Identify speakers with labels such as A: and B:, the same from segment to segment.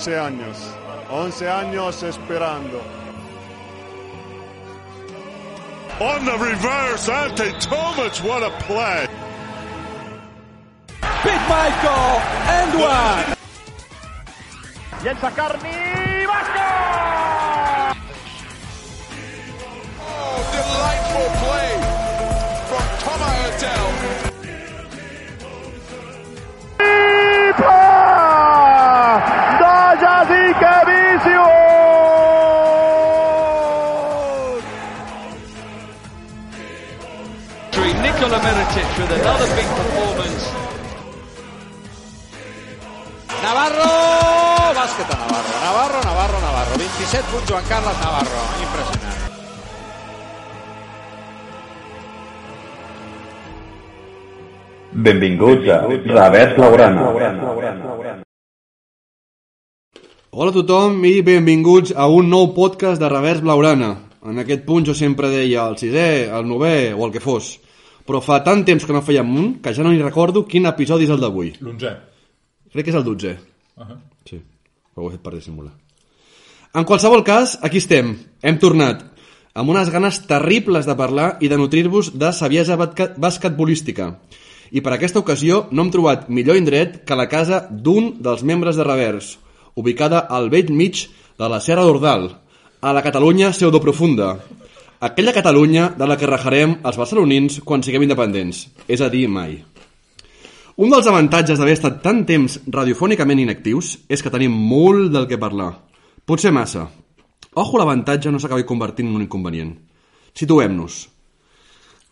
A: 11 años, 11 años esperando. On the reverse, Ante Tomic, what a play.
B: Big Michael, and one.
C: Llença Carni, Vasco!
D: Oh, delightful play from Thomas Hurtel.
B: With another big performance. Navarro! Bàsquet a Navarro. Navarro, Navarro, Navarro. 27 punts Joan Carles Navarro. Impressionant.
E: Benvinguts a Revers Laurana.
F: Hola a tothom i benvinguts a un nou podcast de Revers Blaurana. En aquest punt jo sempre deia el sisè, el novè o el que fos. Però fa tant temps que no fèiem un que ja no ni recordo quin episodi és el d'avui.
G: L'onzè.
F: Crec que és el dotzè.
G: Uh -huh.
F: Sí, però ho he fet per dissimular. En qualsevol cas, aquí estem. Hem tornat. Amb unes ganes terribles de parlar i de nutrir-vos de saviesa basquetbolística. I per aquesta ocasió no hem trobat millor indret que la casa d'un dels membres de Revers, ubicada al vell mig de la Serra d'Ordal, a la Catalunya pseudoprofunda. Aquella Catalunya de la que rajarem els barcelonins quan siguem independents, és a dir, mai. Un dels avantatges d'haver estat tant temps radiofònicament inactius és que tenim molt del que parlar. Potser massa. Ojo, l'avantatge no s'acabi convertint en un inconvenient. Situem-nos.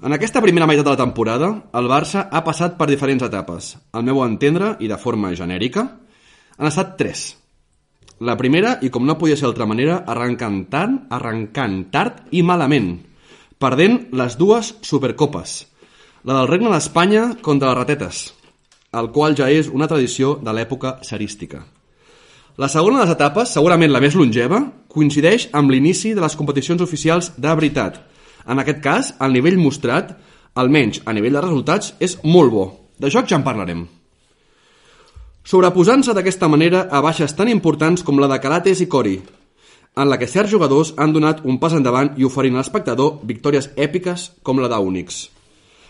F: En aquesta primera meitat de la temporada, el Barça ha passat per diferents etapes. Al meu entendre, i de forma genèrica, han estat tres. La primera, i com no podia ser d'altra manera, arrencant tant, arrencant tard i malament, perdent les dues supercopes. La del Regne d'Espanya contra les ratetes, el qual ja és una tradició de l'època serística. La segona de les etapes, segurament la més longeva, coincideix amb l'inici de les competicions oficials de veritat. En aquest cas, el nivell mostrat, almenys a nivell de resultats, és molt bo. De joc ja en parlarem. Sobreposant-se d'aquesta manera a baixes tan importants com la de Calates i Cori, en la que certs jugadors han donat un pas endavant i oferint a l'espectador victòries èpiques com la d'Unix.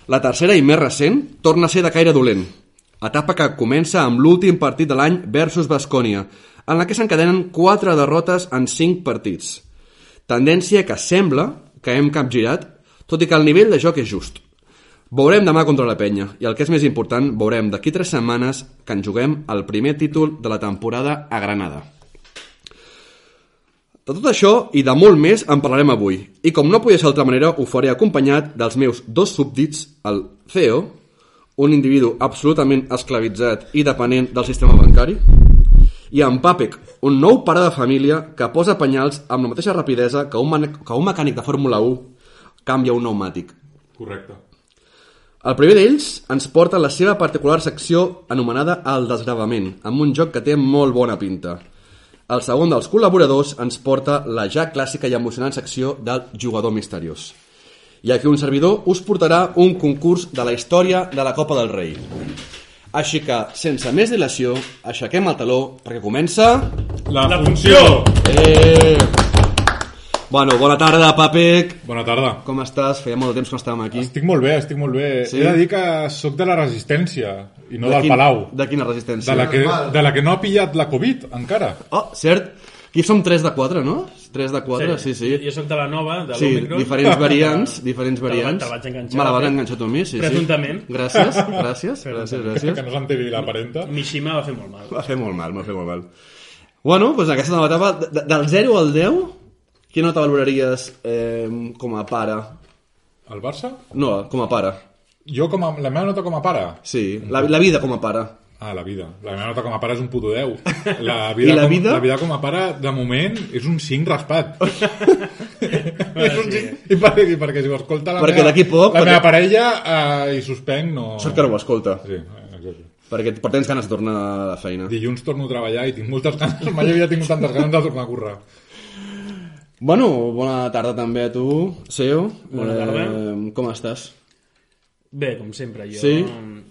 F: La tercera i més recent torna a ser de caire dolent, etapa que comença amb l'últim partit de l'any versus Bascònia, en la que s'encadenen 4 derrotes en 5 partits. Tendència que sembla que hem capgirat, tot i que el nivell de joc és just. Veurem demà contra la penya, i el que és més important, veurem d'aquí 3 setmanes que ens juguem el primer títol de la temporada a Granada. De tot això i de molt més en parlarem avui, i com no podia ser d'altra manera ho faré acompanyat dels meus dos súbdits, el CEO, un individu absolutament esclavitzat i dependent del sistema bancari, i en Papek, un nou pare de família que posa penyals amb la mateixa rapidesa que un, que un mecànic de Fórmula 1 canvia un pneumàtic.
G: Correcte.
F: El primer d'ells ens porta a la seva particular secció anomenada El desgravament, amb un joc que té molt bona pinta. El segon dels col·laboradors ens porta la ja clàssica i emocionant secció del jugador misteriós. I aquí un servidor us portarà un concurs de la història de la Copa del Rei. Així que, sense més dilació, aixequem el taló perquè comença...
G: La, la funció!
F: Eh... Bueno, bona tarda, Papec.
G: Bona tarda.
F: Com estàs? Feia molt de temps que no estàvem aquí.
G: Estic molt bé, estic molt bé.
F: Sí?
G: He de dir que sóc de la resistència i no
F: De
G: del
F: quin-
G: Palau.
F: De quina resistència?
G: De la, que, de la que no ha pillat la Covid, encara.
F: Oh, cert. Aquí som 3 de 4, no? 3 de 4, sí, sí.
H: Jo sóc de la nova, de
F: Sí,
H: l'Omicron.
F: diferents variants, diferents
H: Te la-
F: variants.
H: te la vaig enganxar,
F: Me la vas
H: eh?
F: enganxar tu a mi, sí,
H: Presumptament.
F: sí. Gràcies, gràcies, gràcies,
G: Que
F: gràcies.
G: no s'enteri la parenta.
H: Mishima va fer molt mal.
F: Va fer molt mal, va fer molt mal. Bueno, doncs aquesta nova etapa, de- del 0 al 10, quina nota valoraries eh, com a pare?
G: El Barça?
F: No, com a pare.
G: Jo, com a, la meva nota com a pare?
F: Sí, la, la vida com a pare.
G: Ah, la vida. La meva nota com a pare és un puto 10. La vida,
F: I la
G: com,
F: vida?
G: La vida com a pare, de moment, és un 5 raspat. és un 5. I, per, I perquè si ho escolta la
F: Perquè
G: meva,
F: poc,
G: la
F: perquè-
G: meva parella eh, i suspèn no...
F: Sort que no ho escolta,
G: Sí, exacte.
F: perquè per tens ganes de tornar a la feina.
G: Dilluns torno a treballar i tinc moltes ganes, mai havia tingut tantes ganes de tornar a currar.
F: Bueno, bona tarda també a tu, Seo.
H: Bona tarda.
F: Eh, com estàs?
H: Bé, com sempre, jo
F: Sí?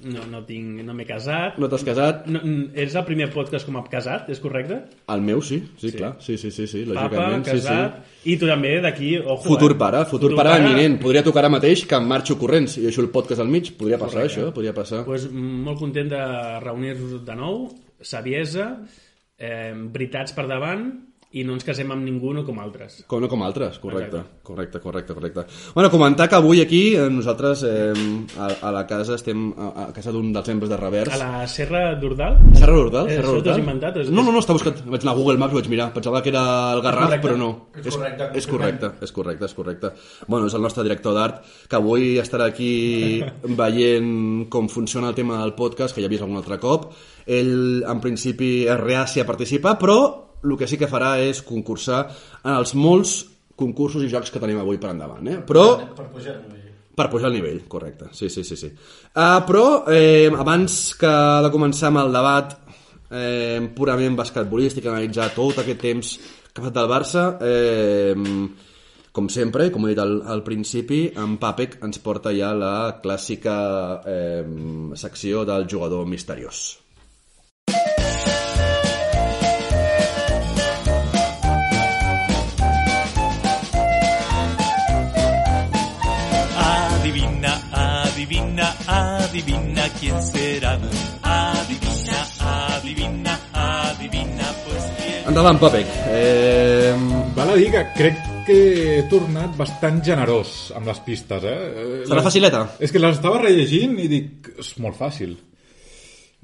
H: no, no, tinc, no m'he casat.
F: No t'has casat?
H: No, ets el primer podcast com a casat, és correcte?
F: El meu sí, sí,
H: Sí.
F: clar. Sí, sí, sí, sí,
H: Papa,
F: lògicament. sí,
H: casat,
F: sí.
H: i tu també d'aquí, ojo,
F: Futur
H: eh?
F: pare, futur, pare, eminent. Podria tocar ara mateix que em marxo corrents i deixo el podcast al mig. Podria passar
H: Correcte.
F: això, podria passar.
H: Pues, mm, molt content de reunir-nos de nou, saviesa, eh, veritats per davant, i no ens casem amb ningú no com altres.
F: Com no com altres, correcte,
H: Exacte.
F: correcte, correcte, correcte. Bueno, comentar que avui aquí eh, nosaltres eh, a, a la casa estem a, a casa d'un dels membres de Revers.
H: A la Serra d'Ordal?
F: Serra d'Ordal?
H: Eh,
F: Serra d'Ordal?
H: inventat? És-
F: No, no, no, està buscat. Vaig anar a Google Maps, vaig mirar. Pensava que era el Garraf, però no.
H: És correcte,
F: És, és correcte, és correcte, és correcte. Bueno, és el nostre director d'art, que avui estarà aquí veient com funciona el tema del podcast, que ja he vist algun altre cop. Ell, en principi, és reaci a participar, però el que sí que farà és concursar en els molts concursos i jocs que tenim avui per endavant. Eh? Però...
I: Per pujar el nivell.
F: Per pujar el nivell, correcte. Sí, sí, sí. sí. Uh, però, eh, abans que de començar amb el debat eh, purament basquetbolístic, analitzar tot aquest temps que ha fet del Barça, eh, com sempre, com he dit al, al principi, en Papek ens porta ja la clàssica eh, secció del jugador misteriós.
J: Adivina quién será. Adivina, adivina, adivina, pues quién.
F: Endavant, Papek. Eh,
G: Val a dir que crec que he tornat bastant generós amb les pistes, eh? Eh,
F: Serà
G: les-
F: facileta?
G: És que les estava rellegint i dic, és molt fàcil.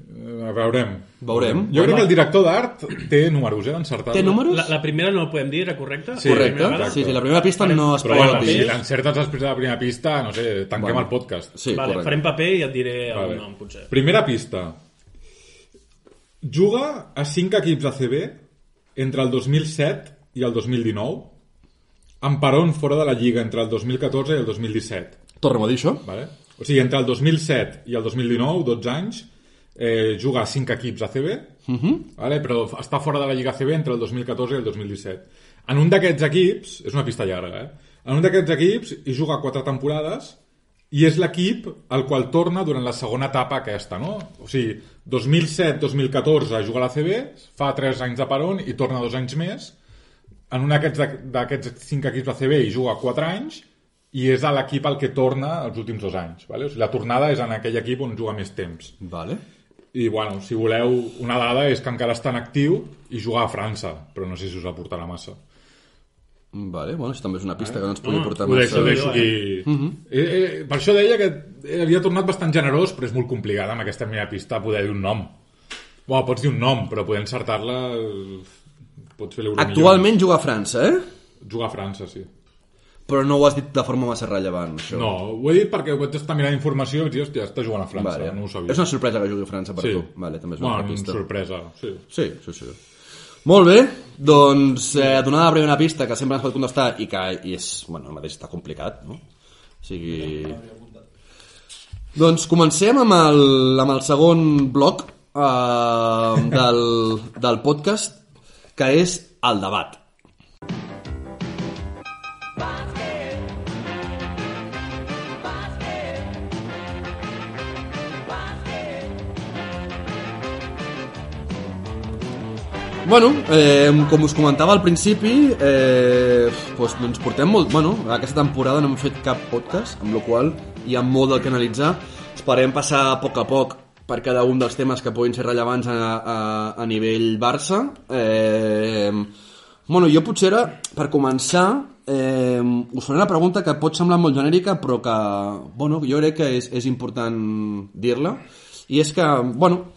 G: Eh, veurem.
F: Veurem.
G: Jo crec que el director d'art té números, eh, d'encertar.
F: Té números?
H: La, la primera no ho podem dir, era correcta?
G: Sí,
F: Correcte.
H: La primera
F: Sí, sí, la primera pista no es
G: Però
F: pot
G: bueno,
F: dir.
G: si l'encertes després de la primera pista, no sé, tanquem
F: Bueno.
G: el podcast.
F: Sí,
H: vale,
F: correcte.
H: farem paper i et diré el
G: Vale.
H: nom, potser.
G: Primera pista. Juga a 5 equips ACB entre el 2007 i el 2019, amb peron fora de la Lliga entre el 2014 i el 2017.
F: Tornem a dir això.
G: Vale? O sigui, entre el 2007 i el 2019, 12 anys, eh, juga a 5 equips ACB,
F: Uh -huh.
G: vale? però està fora de la Lliga ACB entre el 2014 i el 2017. En un d'aquests equips, és una pista llarga, eh? en un d'aquests equips hi juga 4 temporades i és l'equip al qual torna durant la segona etapa aquesta, no? O sigui, 2007-2014 juga a l'ACB, fa 3 anys de peron i torna 2 anys més. En un d'aquests 5 equips ACB hi juga 4 anys i és a l'equip al que torna els últims 2 anys. Vale? O sigui, la tornada és en aquell equip on juga més temps.
F: Vale.
G: I, bueno, si voleu, una dada és que encara està en actiu i juga a França, però no sé si us aportarà massa.
F: Vale, bueno, això també és una pista que no ens pugui
H: Home,
F: portar
G: Ho deixo,
F: massa.
G: ho deixo aquí. eh, eh, per això deia que havia tornat bastant generós, però és molt complicat amb aquesta primera pista poder dir un nom. Bueno, pots dir un nom, però poder encertar-la... Pots fer l'euro
F: Actualment juga a França, eh?
G: millor. Juga a França, sí.
F: Però no ho has dit de forma massa rellevant, això.
G: No, ho he dit perquè vaig estar mirant informació i dir, hòstia, està jugant a França,
F: Vale.
G: no ho sabia.
F: És una sorpresa que jugui a França per
G: sí.
F: tu. Vale, també és una
G: bueno,
F: pista.
G: sorpresa, sí.
F: Sí, sí, sí. Molt bé, doncs, eh, donada la primera pista, que sempre ens pot contestar i que i és, bueno, el mateix està complicat, no? O sigui... Doncs comencem amb el, amb el segon bloc eh, del, del podcast, que és el debat. Bueno, eh, com us comentava al principi, eh, doncs ens portem molt... Bueno, aquesta temporada no hem fet cap podcast, amb la qual hi ha molt del que analitzar. Esperem passar a poc a poc per cada un dels temes que puguin ser rellevants a, a, a nivell Barça. Eh, bueno, jo potser era, per començar, eh, us faré una pregunta que pot semblar molt genèrica, però que, bueno, jo crec que és, és important dir-la. I és que, bueno,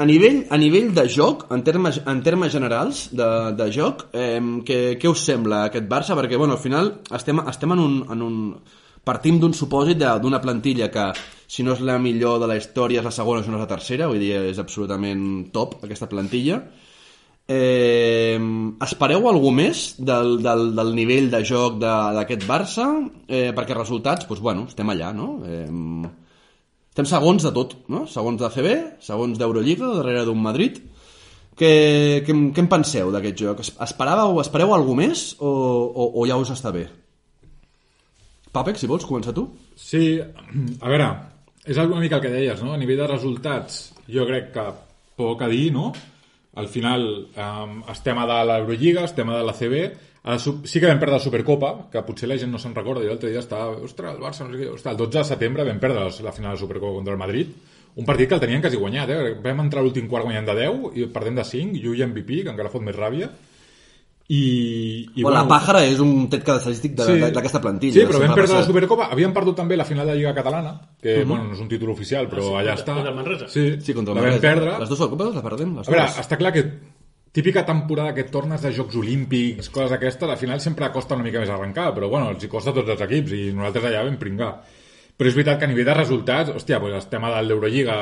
F: a nivell, a nivell de joc, en termes, en termes generals de, de joc, eh, què, què us sembla aquest Barça? Perquè, bueno, al final estem, estem en un... En un partim d'un supòsit d'una plantilla que, si no és la millor de la història, és la segona, si no és la tercera, vull dir, és absolutament top, aquesta plantilla. Eh, espereu alguna més del, del, del nivell de joc d'aquest Barça? Eh, perquè resultats, doncs, bueno, estem allà, no? Eh, estem segons de tot, no? Segons de CB, segons d'Eurolliga, darrere d'un Madrid. Què, què, què en penseu d'aquest joc? Es- Esperàveu, espereu alguna més o, o, o ja us està bé? Papec, si vols, comença tu.
G: Sí, a veure, és una mica el que deies, no? A nivell de resultats, jo crec que poc a dir, no? Al final um, estem a de l'Eurolliga, estem a de la CB, a la sub... sí que vam perdre la Supercopa, que potser la gent no se'n recorda, jo l'altre dia estava, ostres, el Barça, no sé què, ostres, el 12 de setembre vam perdre la, la final de la Supercopa contra el Madrid, un partit que el tenien quasi guanyat, eh? vam entrar l'últim quart guanyant de 10 i perdem de 5, i ui MVP, que encara fot més ràbia, i, i
F: Bueno, la Pàjara és un de- de- d'aquesta plantilla.
G: Sí, però vam perdre la
F: passat.
G: Supercopa. Havíem perdut també la final de Lliga Catalana, que, bueno, no és un títol oficial, però
H: sí,
G: allà
H: contra-
G: està.
H: contra el Manresa.
G: Sí,
F: Sí, contra el
G: la vam
F: Manresa.
G: perdre.
F: Les dues Supercopes les perdem, les
G: A veure,
F: dues.
G: està clar que típica temporada que tornes de Jocs Olímpics, coses d'aquestes, al final sempre costa una mica més arrencar, però bueno, els hi costa a tots els equips i nosaltres allà vam pringar. Però és veritat que a nivell de resultats, hòstia, doncs estem a dalt l'Eurolliga,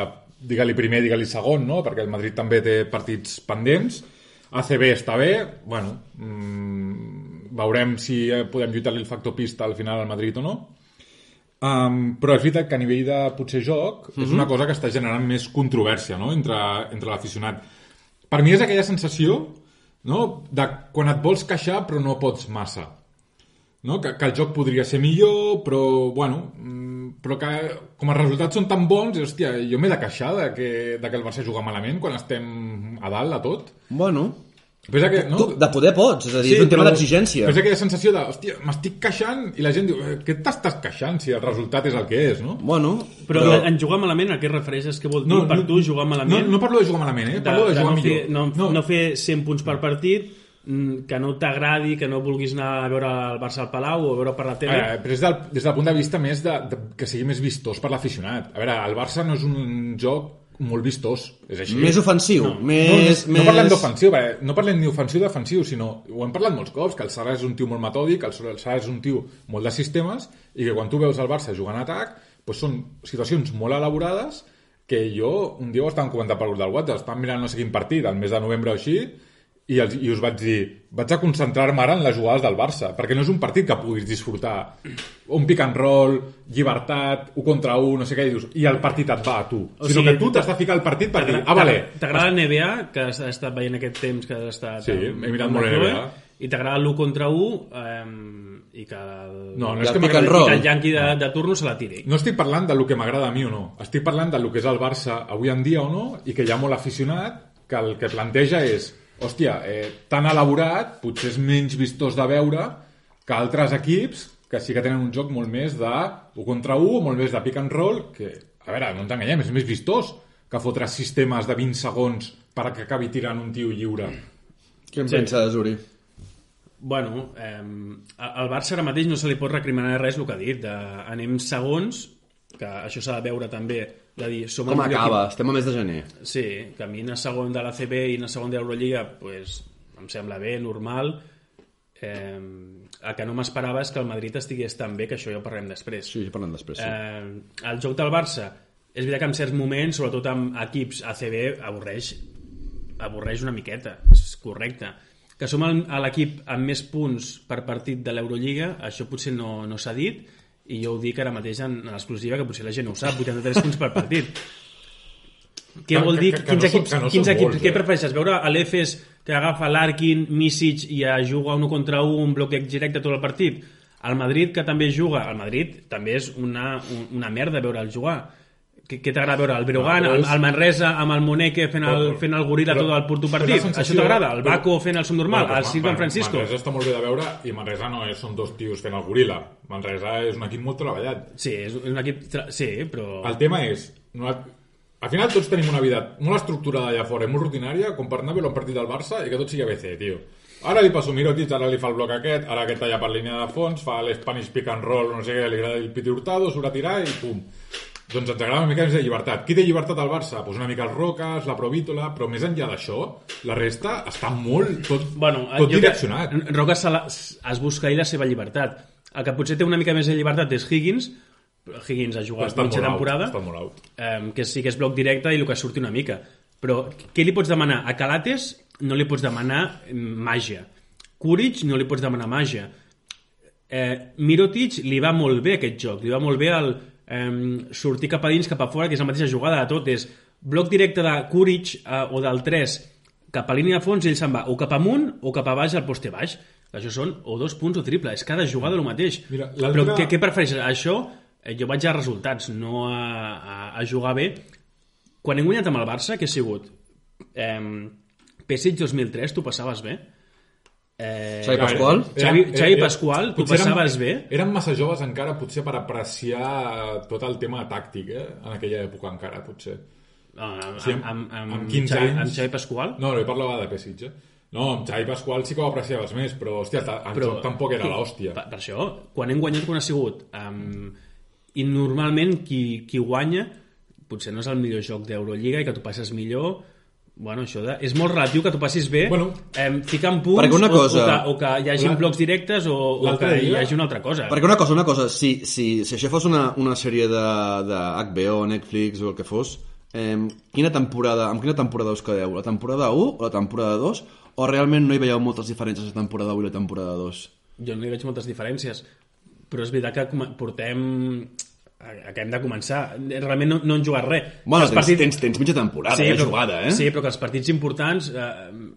G: digue-li primer, digue-li segon, no? perquè el Madrid també té partits pendents, ACB està bé, bueno, mmm, veurem si eh, podem lluitar-li el factor pista al final al Madrid o no. Um, però és veritat que a nivell de potser joc és una cosa que està generant més controvèrsia no? entre, entre l'aficionat per mi és aquella sensació no? de quan et vols queixar però no pots massa no? que, que el joc podria ser millor però bueno mm, però que com els resultats són tan bons hòstia, jo m'he de queixar de que, de que el Barça juga malament quan estem a dalt a tot
F: Bueno,
G: Pensa que, no?
F: tu, de poder pots, és a dir, és un tema d'exigència.
G: Però és aquella sensació de, hòstia, m'estic queixant i la gent diu, "Eh, què t'estàs queixant si el resultat és el que és, no?
F: Bueno,
H: Però,
F: però...
H: en jugar malament, a què es refereixes? Què vol dir per tu jugar malament?
G: No, no parlo de jugar malament, eh? Parlo de,
H: de
G: jugar
H: no,
G: millor.
H: fer, no, no. no fer 100 punts per partit, mm, que no t'agradi, que no vulguis anar a veure el Barça al Palau o a veure per la tele.
G: Eh, però és del, des del punt de vista més de, de, que sigui més vistós per l'aficionat. A veure, el Barça no és un joc molt vistós, és així.
F: Més ofensiu,
G: No,
F: més...
G: no, no,
F: més...
G: parlem d'ofensiu, perquè no parlem ni ofensiu ni defensiu, sinó, ho hem parlat molts cops, que el Sara és un tio molt metòdic, el Sara és un tio molt de sistemes, i que quan tu veus el Barça jugant a atac, doncs són situacions molt elaborades que jo un dia ho estàvem comentant per grup del WhatsApp, estàvem mirant no sé quin partit, al mes de novembre o així, i, els, i us vaig dir, vaig a concentrar-me ara en les jugades del Barça, perquè no és un partit que puguis disfrutar. Un pick and roll, llibertat, un contra un, no sé què, i dius, i el partit et va a tu.
H: O
G: sinó
H: sigui,
G: que tu t'has de ficar al partit per dir, ah, vale,
H: T'agrada NBA, que has estat veient aquest temps que has estat...
G: Sí,
H: amb-
G: he mirat molt NBA.
H: I t'agrada l'1 contra 1 eh, i que el,
G: No, no és
F: el
G: que
F: pick and
G: m'agradi-
F: roll.
H: i que el Yankee de, de turno se la tiri.
G: No estic parlant de lo que m'agrada a mi o no. Estic parlant de lo que és el Barça avui en dia o no i que hi ha molt aficionat que el que planteja és hòstia, eh, tan elaborat, potser és menys vistós de veure que altres equips que sí que tenen un joc molt més de 1 contra 1 o molt més de pick and roll que, a veure, no ens enganyem, és més vistós que fotre sistemes de 20 segons per que acabi tirant un tio lliure.
F: Què en
H: Sí.
F: penses, Uri?
H: Bueno, eh, al Barça ara mateix no se li pot recriminar res el que ha dit. De, anem segons, que això s'ha de veure també, de dir, som
F: Com acaba? Estem a mes de gener.
H: equip- Sí, que a mi anar segon de la CB i anar segon de l'Eurolliga, pues, em sembla bé, normal. Eh, el que no m'esperava és que el Madrid estigués tan bé, que això ja ho parlem després.
F: Sí, ja parlem després, sí.
H: Eh, el joc del Barça, és veritat que en certs moments, sobretot amb equips ACB, avorreix, avorreix una miqueta, és correcte. Que som l'equip amb més punts per partit de l'Eurolliga, això potser no, no s'ha dit, i jo ho dic ara mateix en, en l'exclusiva, que potser la gent no ho sap, 83 punts per partit. Què
G: Que-
H: vol dir?
G: que- que
H: quins
G: no
H: equips,
G: que no
H: quins equips
G: molts,
H: què
G: eh?
H: prefereixes? Veure a l'Efes que agafa l'Arkin, Misic i a juga un contra un, un bloqueig directe tot el partit? El Madrid, que també juga, el Madrid també és una, un- una merda veure'l jugar. Què, què t'agrada veure? El Breogán,
G: No,
H: el, el Manresa amb el Moneque fent el, fent el gorila
G: però-
H: tot el
G: però
H: partit?
G: sensació-
H: Això t'agrada? El Baco fent el subnormal?
G: Bueno,
H: el Silvan Francisco?
G: Manresa està molt bé de veure i Manresa no és, són dos tios fent el goril·la. Manresa és un equip molt treballat.
H: Sí, és un equip... tra- Sí, però...
G: El tema és... No, al final tots tenim una vida molt estructurada allà fora i molt rutinària com per anar a veure un partit del Barça i que tot sigui ABC, tio. Ara li passo Mirotic, ara li fa el bloc aquest, ara aquest talla per línia de fons, fa l'Spanish pick and roll, no sé què, li agrada el Piti Hurtado, surt a tirar i pum. Doncs ens agrada una mica més de llibertat. Qui té llibertat al Barça? Pues una mica els Roques, la Provítola, però més enllà d'això, la resta està molt tot,
H: bueno,
G: tot direccionat.
H: Que, se la, es busca ell la seva llibertat. El que potser té una mica més de llibertat és Higgins, Higgins ha jugat
G: Està
H: mitja
G: out,
H: temporada,
G: està molt out.
H: eh, que sí que és bloc directe i el que surti una mica. Però què li pots demanar? A Calates no li pots demanar màgia. Kuric no li pots demanar màgia. Eh, Mirotic li va molt bé aquest joc, li va molt bé el eh, sortir cap a dins, cap a fora, que és la mateixa jugada de tot, és bloc directe de Kuric eh, o del 3 cap a línia de fons, ell se'n va o cap amunt o cap a baix al poste baix. que això són o dos punts o triple, és cada jugada el mateix.
G: Mira,
H: Però què, què prefereixes? Això, eh, jo vaig a resultats, no a, a, a jugar bé. Quan hem guanyat amb el Barça, què ha sigut? Eh, Pesic 2003, tu passaves bé? Eh,
F: Xavi Pasqual?
H: Xavi, Xavi Pasqual, tu passaves
G: érem,
H: bé?
G: Érem massa joves encara, potser per apreciar tot el tema tàctic, eh? En aquella època encara, potser.
H: Amb,
G: Sí,
H: amb, amb, amb,
G: amb 15
H: Xavi,
G: anys.
H: amb Xavi Pasqual?
G: No, no, jo parlava de Pesic, eh? No, amb Xavi Pasqual sí que ho apreciaves més, però, hòstia, ta- el joc tampoc era l'hòstia.
H: Per, per això, quan hem guanyat, quan ha sigut? Um, I normalment qui, qui guanya potser no és el millor joc d'Eurolliga i que tu passes millor bueno, això de, és molt relatiu que tu passis bé
G: Bueno,
H: eh, ficant punts
F: perquè una
H: o-
F: cosa-
H: o, que, o que hi hagi
G: La-
H: blocs directes o, o que hi hagi una altra cosa
F: Perquè una cosa, una cosa, si, si, si això fos una, una sèrie de, de HBO, Netflix o el que fos, eh, quina temporada, amb quina temporada us quedeu? La temporada 1 o la temporada 2? O realment no hi veieu moltes diferències la temporada 1 i la temporada 2?
H: jo no hi veig moltes diferències però és veritat que com- portem acabem de començar realment no, no han jugat res
F: Bueno,
H: Els
F: tens,
H: partits-
F: tens, tens mitja temporada sí,
H: però,
F: jugada, eh?
H: Sí, però que els partits importants, eh,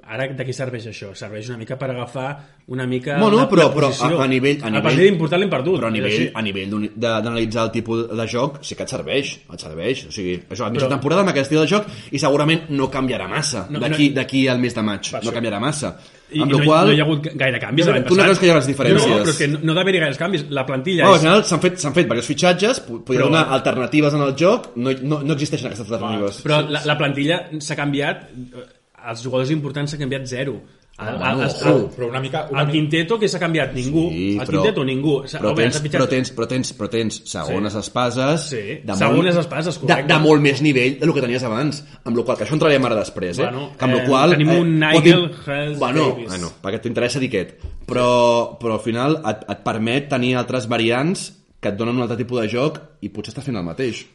H: ara de què serveix això? Serveix una mica per agafar una mica
F: Bueno,
H: la,
F: però,
H: la
F: però a, a nivell... A
H: el
F: nivell
H: partit important l'hem perdut.
F: Però a nivell, a nivell d'analitzar el tipus de joc sí que et serveix, et serveix. O sigui, això, a mitja
H: Però-
F: temporada amb aquest estil de joc i segurament no canviarà massa
H: No,
F: d'aquí
H: no-
F: al mes de maig.
H: Per
F: No
H: això.
F: canviarà massa.
H: I,
F: amb
H: i no,
F: qual...
H: no hi ha hagut gaire canvis
F: No, tu no creus que hi ha les diferències?
H: No, però és que no, no ha d'haver gaires canvis. La plantilla
F: al
H: és...
F: final s'han fet, fet diversos fitxatges, po- podria
H: Però-
F: donar alternatives en el joc, no, no, no existeixen aquestes alternatives.
H: Però la, la plantilla s'ha canviat, eh, els jugadors importants s'ha canviat zero. El,
F: bueno,
H: el,
F: ojo.
H: el,
G: Però una mica... Una
H: el. Quinteto que s'ha canviat ningú. el Quinteto ningú.
F: Però tens, però, tens, però, tens, però tens segones espases
H: Sí,
F: de,
H: segones
F: molt,
H: espases,
F: de,
H: correcte.
F: de molt més nivell del que tenies abans amb la qual que això entrarem ara després eh?
H: Bueno,
F: que amb
H: eh,
F: qual,
H: tenim un
F: pot
H: Nigel Hells
F: bueno,
H: Davis.
F: bueno, perquè t'interessa dir aquest però, però al final et, et permet tenir altres variants que et donen un altre tipus de joc i potser estàs fent el mateix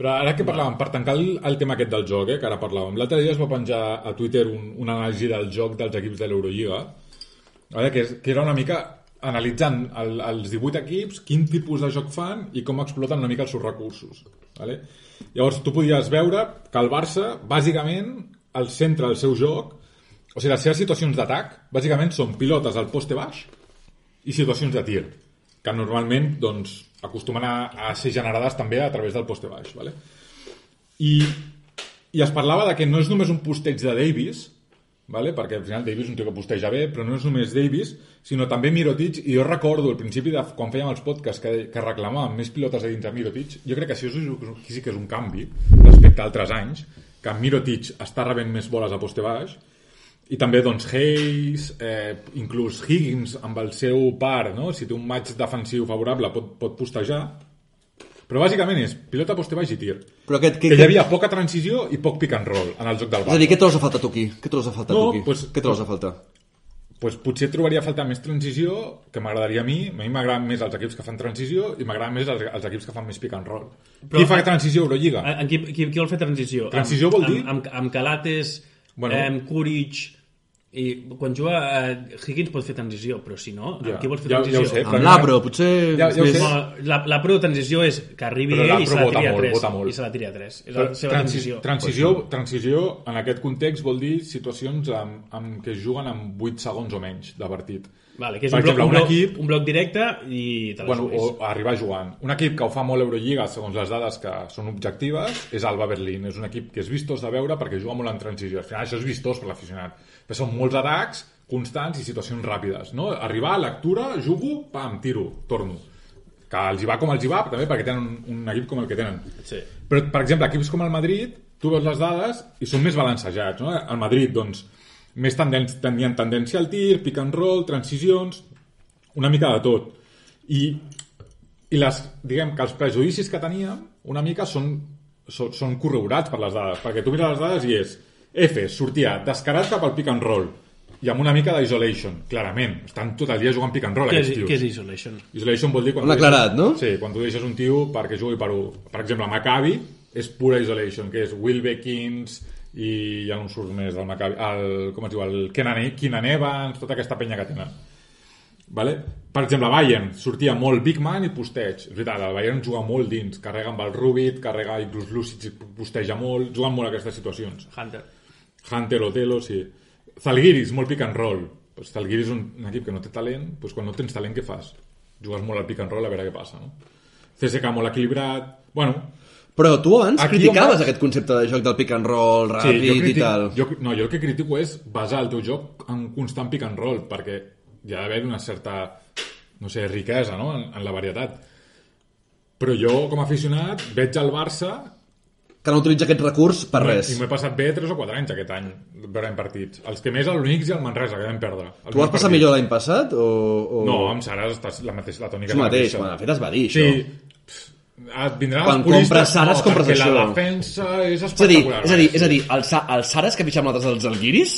G: Però ara que parlàvem, per tancar el, el tema aquest del joc, eh, que ara parlàvem, l'altre dia es va penjar a Twitter un, una anàlisi del joc dels equips de l'Eurolliga, vale, que, és, que era una mica analitzant el, els 18 equips, quin tipus de joc fan i com exploten una mica els seus recursos. Vale? Llavors, tu podies veure que el Barça, bàsicament, el centre del seu joc, o sigui, les seves situacions d'atac, bàsicament són pilotes al poste baix i situacions de tir, que normalment doncs, acostumen a, a ser generades també a través del poste baix. Vale? I, I es parlava de que no és només un posteig de Davis, vale? perquè al final Davis és un tio que posteja bé, però no és només Davis, sinó també Mirotic, i jo recordo al principi de quan fèiem els podcasts que, que reclamàvem més pilotes a dins de Mirotic, jo crec que això sí que és un canvi respecte a altres anys, que Mirotic està rebent més boles a poste baix, i també doncs Hayes, eh, inclús Higgins amb el seu par, no? si té un match defensiu favorable pot, pot postejar però bàsicament és pilota poste baix i tir
F: però aquest,
G: que, que hi havia poca transició i poc pick and roll en el joc del
F: és a dir, què trobes a falta tu aquí? què trobes a falta
G: No,
F: tu aquí?
G: pues-
F: què trobes a falta?
G: pues potser trobaria a faltar més transició que m'agradaria a mi a mi m'agraden més els equips que fan transició i m'agraden més els, els equips que fan més pick and roll
H: Però-
G: qui fa transició a Eurolliga?
H: En qui, qui, qui vol fer transició?
G: Transició
H: amb,
G: vol dir-
H: Amb, amb, amb Calates,
G: Bueno.
H: bueno. amb Courage... I quan juga eh, Higgins pot fer transició, però si no,
G: Ja,
H: amb qui vols fer
G: ja- ja ho
H: transició?
G: sé, però
F: amb l'Abro, potser
G: Ja- ja
F: més...
H: la, la pro de transició és que arribi ell i se
G: l'Abro
H: la tiri a
G: molt,
H: 3.
G: vota molt.
H: I se la tiri a 3. És
G: Però
H: la seva
G: transi
H: transició.
G: transició, transició en aquest context vol dir situacions amb, amb que es juguen amb 8 segons o menys de partit
H: Vale, que és
G: Per
H: un bloc,
G: exemple,
H: un,
G: un
H: bloc,
G: equip-
H: un bloc directe i te
G: bueno,
H: juguis.
G: o arribar jugant. Un equip que ho fa molt Eurolliga, segons les dades que són objectives, és Alba Berlín. És un equip que és vistós de veure perquè juga molt en transició. Al final això és vistós per l'aficionat. Però són molts atacs constants i situacions ràpides. No? Arribar, lectura, jugo, pam, tiro, torno. Que els hi va com els hi va, també perquè tenen un, un equip com el que tenen.
H: Sí.
G: Però, per exemple, equips com el Madrid, tu veus les dades i són més balancejats. No? El Madrid, doncs, més tendència, tenien tendència al tir, pick and roll, transicions, una mica de tot. I, i les, diguem que els prejudicis que teníem una mica són, són, són corroborats per les dades, perquè tu mires les dades i és F, sortia descarat cap al pick and roll i amb una mica d'isolation, clarament. Estan tot el dia jugant pick and roll, aquests tios.
H: què és isolation?
G: Isolation vol dir... Quan
F: Un
G: tu deixes-
F: aclarat, no?
G: Sí, quan tu deixes un tio perquè jugui per un... Per exemple, Maccabi és pura isolation, que és Will Beckins i ja no surt més del Maccabi. El, com es diu? El Kenan, Keenan Evans, tota aquesta penya que tenen. Vale? Per exemple, Bayern sortia molt big man i posteig. És veritat, el Bayern juga molt dins, carrega amb el Rubit, carrega inclús Lucic posteja molt, juguen molt a aquestes situacions.
H: Hunter.
G: Hunter, Otelo, sí. Zalgiris, molt pick and roll. Pues, el Guiri és un, un equip que no té talent, pues, quan no tens talent, què fas? Jugues molt al pick and roll a veure què passa, no? CSK molt equilibrat... Bueno,
F: Però tu abans
G: Aquí
F: criticaves
G: vas-
F: aquest concepte de joc del pick and roll ràpid i
G: critico,
F: tal.
G: Jo, no, jo el que critico és basar el teu joc en constant pick and roll, perquè hi ha d'haver una certa, no sé, riquesa no? en, en la varietat. Però jo, com a aficionat, veig el Barça
F: Que no utilitza aquest recurs per res.
G: i m'he passat bé 3 o 4 anys aquest any veurem partits. Els que més l'Unix i el Manresa, que vam perdre. Els
F: Tu vas passar
G: partits.
F: millor l'any passat? O, o...
G: No, amb Sara estàs la mateixa, la tònica
F: És el mateix,
G: mateixa.
F: bueno, de fet es va dir, això.
G: Sí, Ah, vindran
F: Quan
G: els puristes,
F: compres Sara, es compres
G: perquè
F: això.
G: la defensa és
F: És a dir,
G: espectacular.
F: és a dir, és a dir el, Sa- el Sares que fitxàvem nosaltres els Alguiris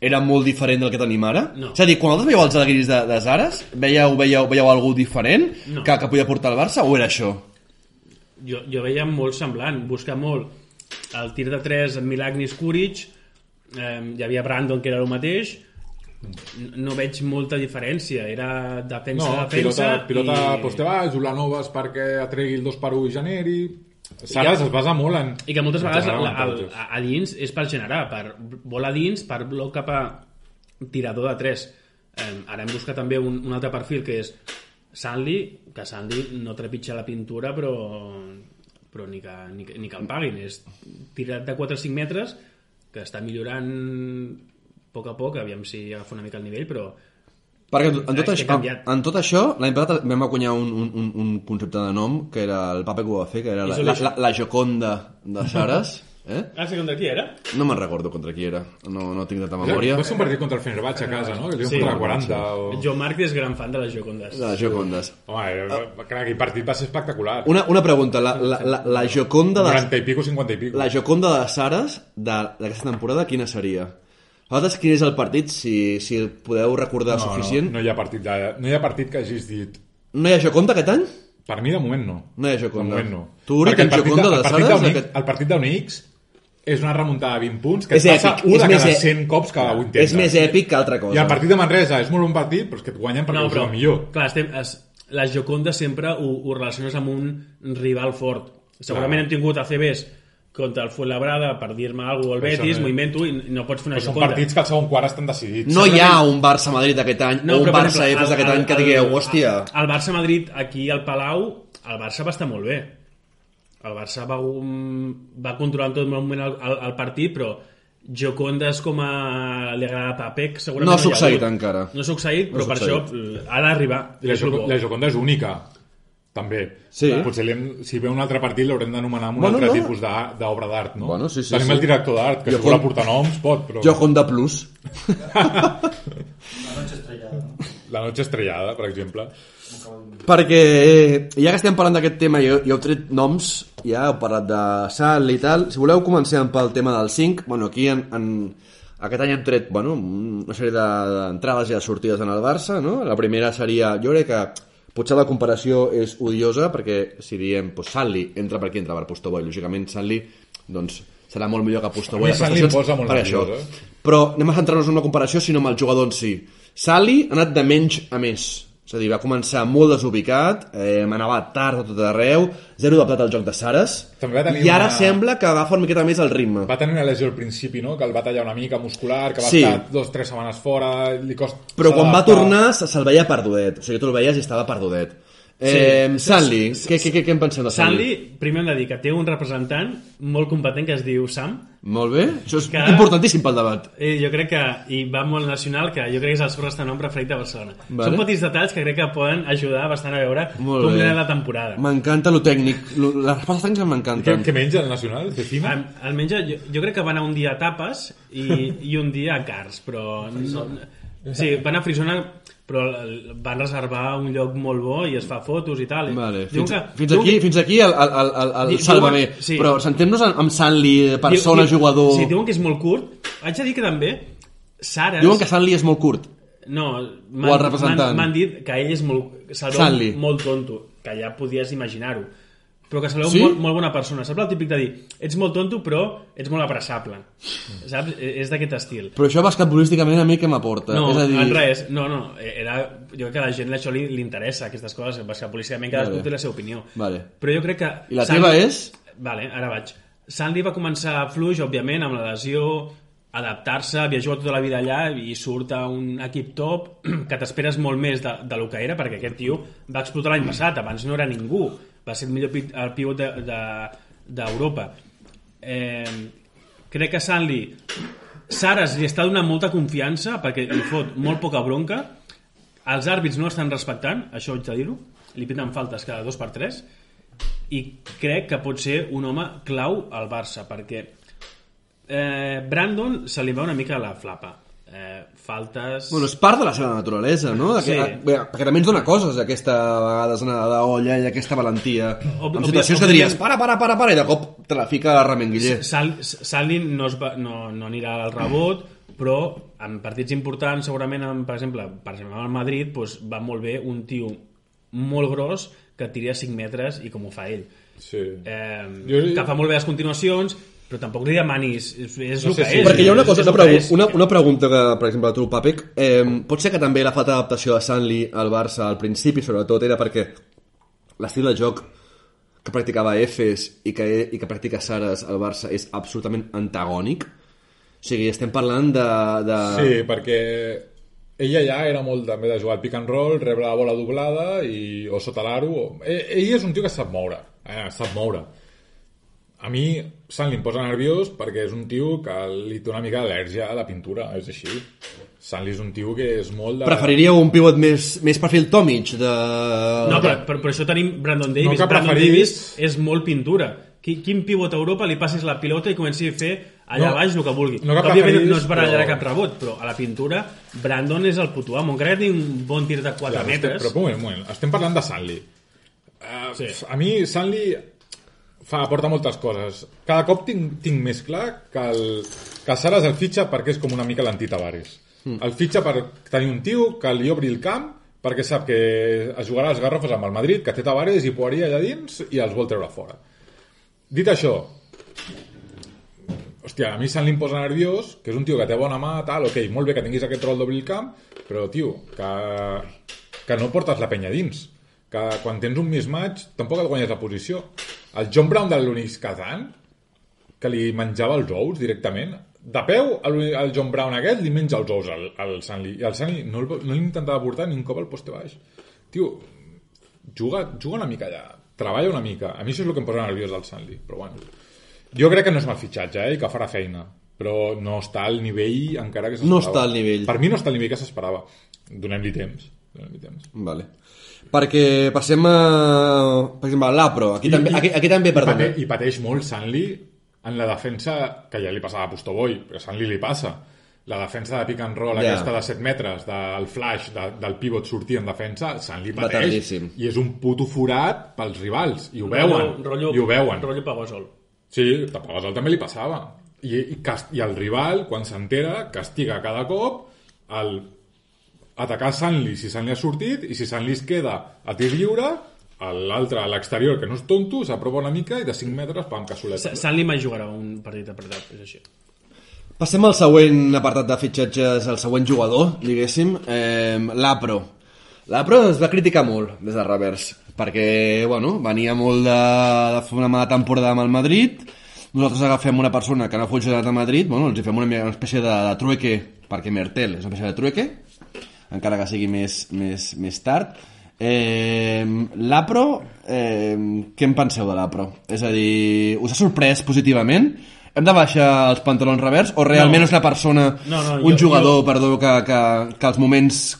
F: era molt diferent del que tenim ara?
H: No.
F: És a dir, quan vosaltres veieu els Alguiris de, de Sares, veieu, veieu, veieu algú diferent
H: No.
F: que, que podia portar el Barça o era això?
H: Jo, jo veia molt semblant, buscar molt el tir de 3 amb Milagnis Kuric, eh, hi havia Brandon que era el mateix, no veig molta diferència, era defensa,
G: No,
H: defensa...
G: pilota, pilota
H: i...
G: pues te vas, Ulanovas perquè atregui el 2 per 1 i generi... Saras es basa molt en...
H: I que moltes vegades
G: generar
H: la, el,
G: avantatges.
H: a, a dins és per generar, per bola a dins, per bloc cap a tirador de 3. Eh, ara hem buscat també un, un altre perfil que és Sanli, que Sanli no trepitja la pintura però, però ni, que, ni, que, ni que el paguin. És tirat de 4 o 5 metres que està millorant a poc a poc, aviam si agafa una mica el nivell, però
F: Perquè en tot, això, en tot això, l'any passat vam acunyar un, un, un, un concepte de nom, que era el paper que ho va fer, que era la, la, la, la Joconda de Sares. Eh?
H: Ah, sí, contra qui era?
F: No me'n recordo contra qui era, no, no tinc tanta
G: Va
F: memòria.
G: ser un partit contra el Fenerbahçe a casa, no? Que li
H: Sí.
G: contra 40 o...
H: Joe Marc és gran fan de les Jocondes.
F: La Jocondes.
G: Home, eh, clar, aquell partit va ser espectacular.
F: Una, una pregunta, la, la, la, la Joconda de,
G: 40 i pico, 50 i pico.
F: la Joconda de Sares de- d'aquesta temporada, quina seria? Vosaltres quin és el partit, si, si el podeu recordar
G: no,
F: suficient?
G: No, no, hi ha partit de, no hi ha partit que hagis dit...
F: No hi ha Joconda aquest any?
G: Per mi, de moment, no.
F: No hi ha
G: De
F: Joconda.
G: moment, no.
F: Tu, Uri, tens Joconda
G: de-
F: de
G: el partit
F: Sares?
G: d'Unix-
F: Aquest...
G: El és una remuntada de 20 punts que
F: És
G: et passa
F: èpic,
G: un
F: és
G: de cada
F: e-
G: 100 cops que ho intentes.
F: És més èpic que altra cosa.
G: I el partit de Manresa és molt bon partit, però és que et guanyen perquè no, ho però... millor.
H: Clar, estem, es, la Joconda sempre ho, ho relaciones amb un rival fort. Segurament
G: Clar.
H: hem tingut ACBs contra el Fuenlabrada per dir-me alguna cosa, el Betis,
G: no-
H: m'ho invento i no pots fer una
G: Però són partits que al segon quart estan decidits.
F: No hi ha un Barça-Madrid d'aquest any o un
H: però, per
F: Barça
H: exemple,
F: Efes d'aquest
H: el-
F: any que
H: el-
F: digueu,
H: el-
F: hòstia...
H: El Barça-Madrid aquí al Palau, el Barça va estar molt bé. El Barça va, um, va controlar en tot moment el, el, el partit, però Jocondes com a li agrada a Papec segurament
F: No ha succeït
H: hagut.
F: encara.
H: no ha succeït,
F: No
H: però
F: ha
H: per
F: succeït.
H: això eh, ha d'arribar
G: la,
H: bo.
G: la Joconda és única, també.
F: Sí.
G: Potser li hem, si ve un altre partit l'haurem d'anomenar amb un
F: Bueno,
G: altre
F: no.
G: tipus d'obra d'art, no?
F: Bueno, sí, sí,
G: Tenim
F: sí.
G: el director d'art, que
F: Jo
G: si vol aportar noms, pot, però...
F: Joconda Plus.
G: La noche estrellada, per exemple.
F: Perquè eh, ja que estem parlant d'aquest tema i jo, jo heu tret noms, ja heu parlat de Sal i tal, si voleu comencem pel tema del 5, bueno, aquí en, en, aquest any hem tret bueno, una sèrie de- d'entrades i de sortides en el Barça, no? La primera seria, jo crec que potser la comparació és odiosa perquè si diem, pues, Sanli entra per aquí, entra per Postoboi, lògicament Sanli doncs, serà molt millor que Postoboi
G: A mi Sanli posa molt
F: per
G: nerviós,
F: això.
G: eh?
F: Però anem a centrar-nos en una comparació, sinó amb el jugador en si. Sali ha anat de menys a més. És a dir, va començar molt desubicat, eh, anava tard a tot arreu, zero de plat al joc de Sares,
G: També va tenir
F: i ara
G: una-
F: sembla que agafa una miqueta més el ritme.
G: Va tenir una lesió al principi, no? Que el va tallar una mica muscular, que va
F: Sí.
G: estar dos o tres setmanes fora, li costa...
F: Però quan va tornar se- se'l veia perdudet. O sigui, tu el veies i estava perdudet. Eh,
H: Sí.
F: Sanli, què, què, què, què en pensem de Sanli?
H: Sanli, primer hem de dir que té un representant molt competent que es diu Sam,
F: Molt bé, això és
H: Que-
F: importantíssim pel debat.
H: i jo crec que i va molt nacional, que jo crec que és el seu restaurant preferit de Barcelona.
F: Vale.
H: Són petits detalls que crec que poden ajudar bastant a veure
F: Molt
H: com era la temporada.
F: M'encanta lo tècnic, lo, les respostes tècniques
G: Què,
F: m'encanten.
G: què menja el Nacional? Cecina?
H: Al- Almenys jo, jo crec que van anar un dia a tapes i, i un dia a cars, però... No, sí, van a Frisona, però van reservar un lloc molt bo i es fa fotos i tal.
F: Vale,
H: Diuen
F: fins,
H: que-
F: fins,
H: diuen
F: aquí,
H: que-
F: fins aquí el, el, el, el, el
H: Diuen-
F: Sálvame.
H: sí.
F: Però sentem-nos amb, Sanli, persona,
H: diu-
F: jugador...
H: Sí, diuen que és molt curt. Haig de dir que també Sares...
F: Diuen que Sanli és molt curt.
H: No, m'han- dit que ell és molt...
F: Sanli.
H: molt tonto, que ja podies imaginar-ho. Però que se veu
F: Sí?
H: molt, molt bona persona. Saps el típic de dir, ets molt tonto però ets molt abraçable. Saps? E- És d'aquest estil.
F: Però això basquetbolísticament a mi què m'aporta?
H: No,
F: és a dir,
H: en res, no, no, era, jo crec que a la gent això li, li interessa, aquestes coses, perquè políticament cadascú
F: Vale.
H: té la seva opinió.
F: Vale.
H: Però jo crec que...
F: I la teva és?
H: Vale, ara vaig. Sandy va començar fluix, òbviament, amb la lesió, adaptar-se, jugat tota la vida allà i surt a un equip top que t'esperes molt més de, de lo que era perquè aquest tio va explotar l'any passat, abans no era ningú va ser el millor el pivot d'Europa de, de, eh, crec que Sanli Saras li està donant molta confiança perquè li fot molt poca bronca. Els àrbits no estan respectant això haig de dir-ho, li piten faltes cada dos per tres. I crec que pot ser un home clau al Barça perquè eh, Brandon se li va una mica la flapa eh, faltes
F: Bueno, és part de la seva naturalesa, no? De que,
H: Sí.
F: bé, perquè també ens dona coses, aquesta vegada anada d'olla i aquesta valentia.
H: Ob-
F: en situacions que diries, para, para, para, para, i de cop te la fica a Ramenguiller.
H: Sal, Salin no, es va, no, no anirà al rebot però en partits importants segurament, en, per exemple, per exemple al Madrid doncs, va molt bé un tio molt gros que tira 5 metres i com ho fa ell
G: Sí.
H: eh,
G: Jo-
H: que fa molt bé les continuacions però tampoc li demanis és, és
G: No
H: el
G: sé
H: que
G: si-
H: és
F: Perquè hi ha una cosa, una, pregu
H: és.
F: una, una pregunta que, per exemple, a tu, Papec, eh, pot ser que també la falta d'adaptació de Sanli al Barça al principi, sobretot, era perquè l'estil de joc que practicava Efes i que, i que practica Saras al Barça és absolutament antagònic. O sigui, estem parlant de... de...
G: Sí, perquè ella ja era molt també de jugar al pick and roll, rebre la bola doblada i, o sota l'aro. o- Ell, ell és un tio que sap moure, eh, sap moure. A mi Sant li posa nerviós perquè és un tio que li té una mica d'al·lèrgia a la pintura, és així. Sant és un tio que és molt de...
F: Preferiríeu un pivot més, més perfil Tomic de...
H: No, però per, per això tenim Brandon Davis.
G: No que
H: Brandon
G: preferís-
H: Davis és molt pintura. Qui, quin pivot a Europa li passis la pilota i comenci a fer allà
G: No,
H: baix el que vulgui.
G: no que
H: Òbviament
G: preferís,
H: no es barallarà
G: però-
H: cap rebot, però a la pintura Brandon és el puto amo. Encara que un bon tir de 4
G: Ja, però estem-
H: metres...
G: Però un moment, un moment. Estem parlant de Sanli. Uh,
H: Sí.
G: sí. A mi Sanli fa, aporta moltes coses. Cada cop tinc, tinc més clar que el, que Saras el fitxa perquè és com una mica l'anti-Tavares. Mm. El fitxa per tenir un tio que li obri el camp perquè sap que es jugarà als Garrofes amb el Madrid, que té Tavares i Poirier allà dins i els vol treure fora. Dit això, hòstia, a mi em posa nerviós, que és un tio que té bona mà, tal, ok, molt bé que tinguis aquest rol d'obrir el camp, però, tio, que, que no portes la penya dins. Que quan tens un mismatch tampoc et guanyes la posició. El John Brown de l'Unix Kazan, que li menjava els ous directament, de peu, el, John Brown aquest li menja els ous al, al Sanli. I el Sanli no, no li intentava portar ni un cop al poste baix. Tio, juga, juga una mica allà, treballa una mica. A mi això és el que em posa nerviós del Sanli, però bueno. Jo crec que no és mal fitxatge, eh, i que farà feina, però no està al nivell encara que s'esperava.
F: No està al nivell.
G: Per mi no està al nivell que s'esperava. Donem-li temps. Donem-li temps.
F: Vale. Perquè passem a... Per exemple, a l'Apro. Aquí, també, aquí, aquí també,
G: i,
F: perdona.
G: pate, I pateix molt Sanli en la defensa, que ja li passava a Pustoboy, però a Sanli li passa. La defensa de pick and roll, yeah. aquesta de 7 metres, del flash, de, del pivot sortir en defensa, Sanli pateix. I és un puto forat pels rivals. I ho veuen.
H: Rollo,
G: I ho veuen.
H: Rollo Pagosol.
G: Sí, a Pavasol també li passava. I, i, cast- i el rival, quan s'entera, castiga cada cop el atacar Sanli si Sanli ha sortit i si Sanli es queda a tir lliure l'altre a l'exterior, que no és tonto, s'apropa una mica i de 5 metres, pam, cassoleta.
H: Sanli mai jugarà un partit apretat, és així.
F: Passem al següent apartat de fitxatges, el següent jugador, diguéssim, eh, l'Apro. L'Apro es va criticar molt des de revers, perquè, bueno, venia molt de, de fer una mala temporada amb el Madrid, nosaltres agafem una persona que no ha funcionat a Madrid, bueno, els hi fem una, una espècie de, de trueque, perquè Mertel és una espècie de trueque, encara que sigui més, més, més tard. Eh, L'Apro, eh, què en penseu de l'Apro? És a dir, us ha sorprès positivament? Hem de baixar els pantalons revers o realment
H: No.
F: és una persona,
H: No, no,
F: un
H: jo-
F: jugador,
H: jo-
F: perdó, que, que, que als moments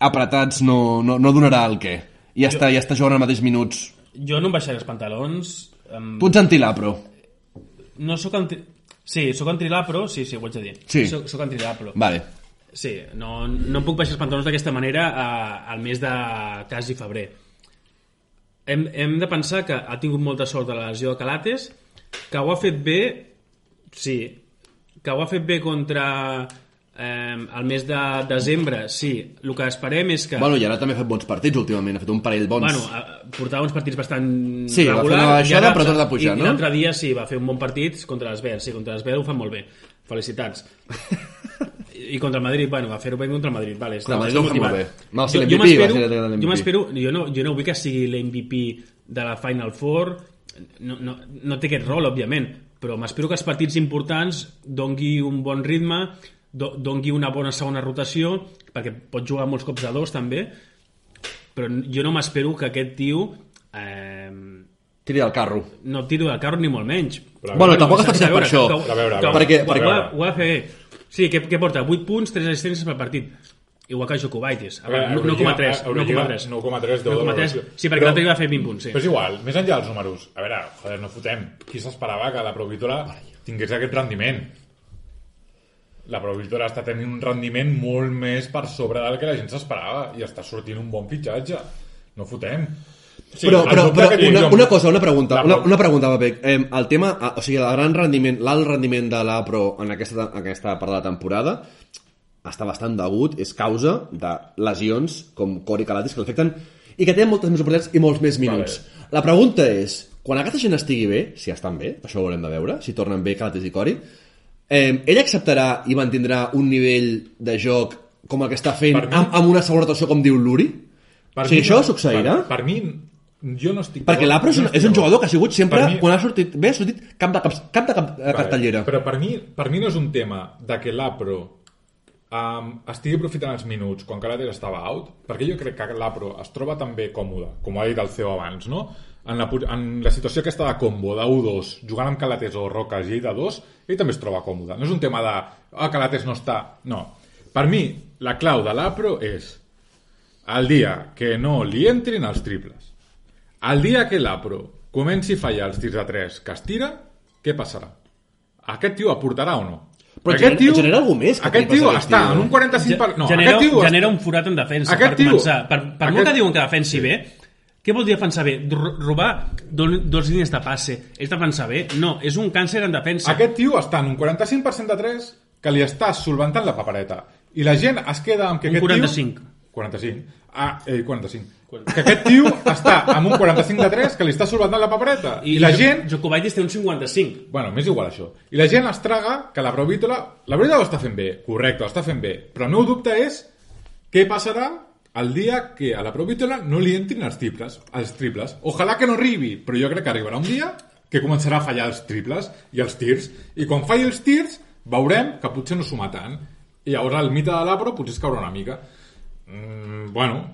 F: apretats no, no, no donarà el què? I ja, està, ja està jugant als mateixos minuts.
H: Jo no em baixaré els pantalons. Em...
F: Tu ets anti-l'Apro.
H: No sóc anti... Sí, sóc anti-lapro, sí, sí, ho haig de dir.
F: Sí.
H: Soc, soc anti-lapro.
F: Vale.
H: Sí, no, no em puc baixar els pantalons d'aquesta manera a, al mes de quasi febrer. Hem, hem de pensar que ha tingut molta sort de la lesió de Calates, que ho ha fet bé, sí, que ho ha fet bé contra eh, el mes de desembre, sí. El que esperem és que...
F: Bueno, i ara també ha fet bons partits últimament, ha fet un parell bons.
H: Bueno, a- portava uns partits bastant
F: Sí, va fer
H: regular.
F: una baixada,
H: ara-
F: però torna a pujar,
H: i,
F: no?
H: I l'altre dia sí, va fer un bon partit contra l'Esbel. Sí, contra l'Esbel ho fan molt bé. Felicitats. I contra el Madrid, bueno, va fer-ho bé contra el Madrid. Vale,
F: Contra el Madrid ho fa
H: motivat.
F: molt bé. Va ser
H: Jo- jo m'espero-. Jo m'espero, jo no, jo no vull que sigui l'MVP de la Final Four, no, no, no té aquest rol, òbviament, però m'espero que els partits importants dongui un bon ritme, do, dongui una bona segona rotació, perquè pot jugar molts cops a dos també, però jo no m'espero que aquest tio eh,
F: Tiri del carro.
H: no tiro del carro ni molt menys.
G: Però
F: Bueno, tampoc està fixat per això.
H: que-
G: A veure, a
H: que-
G: veure.
F: Perquè-
H: ho,
F: perquè-
H: ho, ha, ho ha de fer. Sí, què, què porta? 8 punts, 3 assistències per partit. Igual que Jokubaitis. A veure,
G: A
H: no-
G: veure,
H: 9,3.
G: Eurolliga,
H: 9,3.
G: 9,3 deu de
H: 9,3.
G: valoració.
H: Sí, perquè l'altre va fer 20 punts, sí.
G: Però és igual, més enllà dels números. A veure, joder, no fotem. Qui s'esperava que la Provítola tingués aquest rendiment? La Provítola està tenint un rendiment molt més per sobre del que la gent s'esperava i està sortint un bon fitxatge. No fotem. Sí,
F: però, però, però una, una cosa, una pregunta, una, una pregunta, Pep. Eh, el tema, ah, o sigui, el gran rendiment, l'alt rendiment de l'Apro en aquesta, en aquesta part de la temporada està bastant degut, és causa de lesions com Cori Calatis que l'afecten i que tenen moltes més oportunitats i molts més minuts. La pregunta és, quan aquesta gent estigui bé, si estan bé, això ho haurem de veure, si tornen bé Calatis i Cori, eh, ell acceptarà i mantindrà un nivell de joc com el que està fent
G: mi-
F: amb, amb una segona rotació com diu l'Uri?
G: Per
F: o sigui,
G: mi
F: això succeirà?
G: Per, per mi, jo no estic...
F: Perquè l'Apro és,
G: no
F: és un jugador que ha sigut sempre,
G: mi-
F: quan ha sortit bé, ha sortit cap de, cap, cap de cap,
G: Vale,
F: cartellera.
G: Però per mi, per mi no és un tema de que l'Apro um, estigui aprofitant els minuts quan Calates estava out, perquè jo crec que l'Apro es troba també còmode, com ha dit el CEO abans, no? En la, en la situació aquesta de combo, de 1-2, jugant amb Calates o Roques i de 2, ell també es troba còmode. No és un tema de, ah, Calates no està... No. Per mi, la clau de l'Apro és el dia que no li entrin els triples. El dia que l'Apro comenci a fallar els tirs de 3 que es tira, què passarà? Aquest tio aportarà o no?
F: Però
G: Perquè
F: genera- genera algú més que
G: Aquest tio
F: aquest
G: està
F: tio.
G: en un 45 per... No,
H: genera,
G: aquest tio
H: genera un forat en defensa,
G: Aquest
H: per
G: tio-
H: començar. Per, per
G: aquest-
H: molt que diuen que defensi bé, què vol dir defensar bé? Ro- Robar do- dos línies de passe. És defensar bé? No, és un càncer en defensa.
G: Aquest tio està en un 45% de 3 que li està solventant la papereta. I la gent es queda amb que
H: Un
G: aquest
H: 45.
G: tio... 45. Ah, eh, 45. Que aquest tio està amb un 45 de 3 que li està solventant la papereta. I, la
H: Jo-
G: gent...
H: Jokubaitis té un 55.
G: Bueno, m'és igual això. I la gent es traga que la Provítola... La Provítola ho està fent bé, correcte, ho està fent bé. Però el meu dubte és què passarà el dia que a la Provítola no li entrin els triples. Els triples. Ojalà que no arribi, però jo crec que arribarà un dia que començarà a fallar els triples i els tirs. I quan falli els tirs, veurem que potser no suma tant. I llavors el mite de l'Apro potser es caurà una mica. Mm, bueno,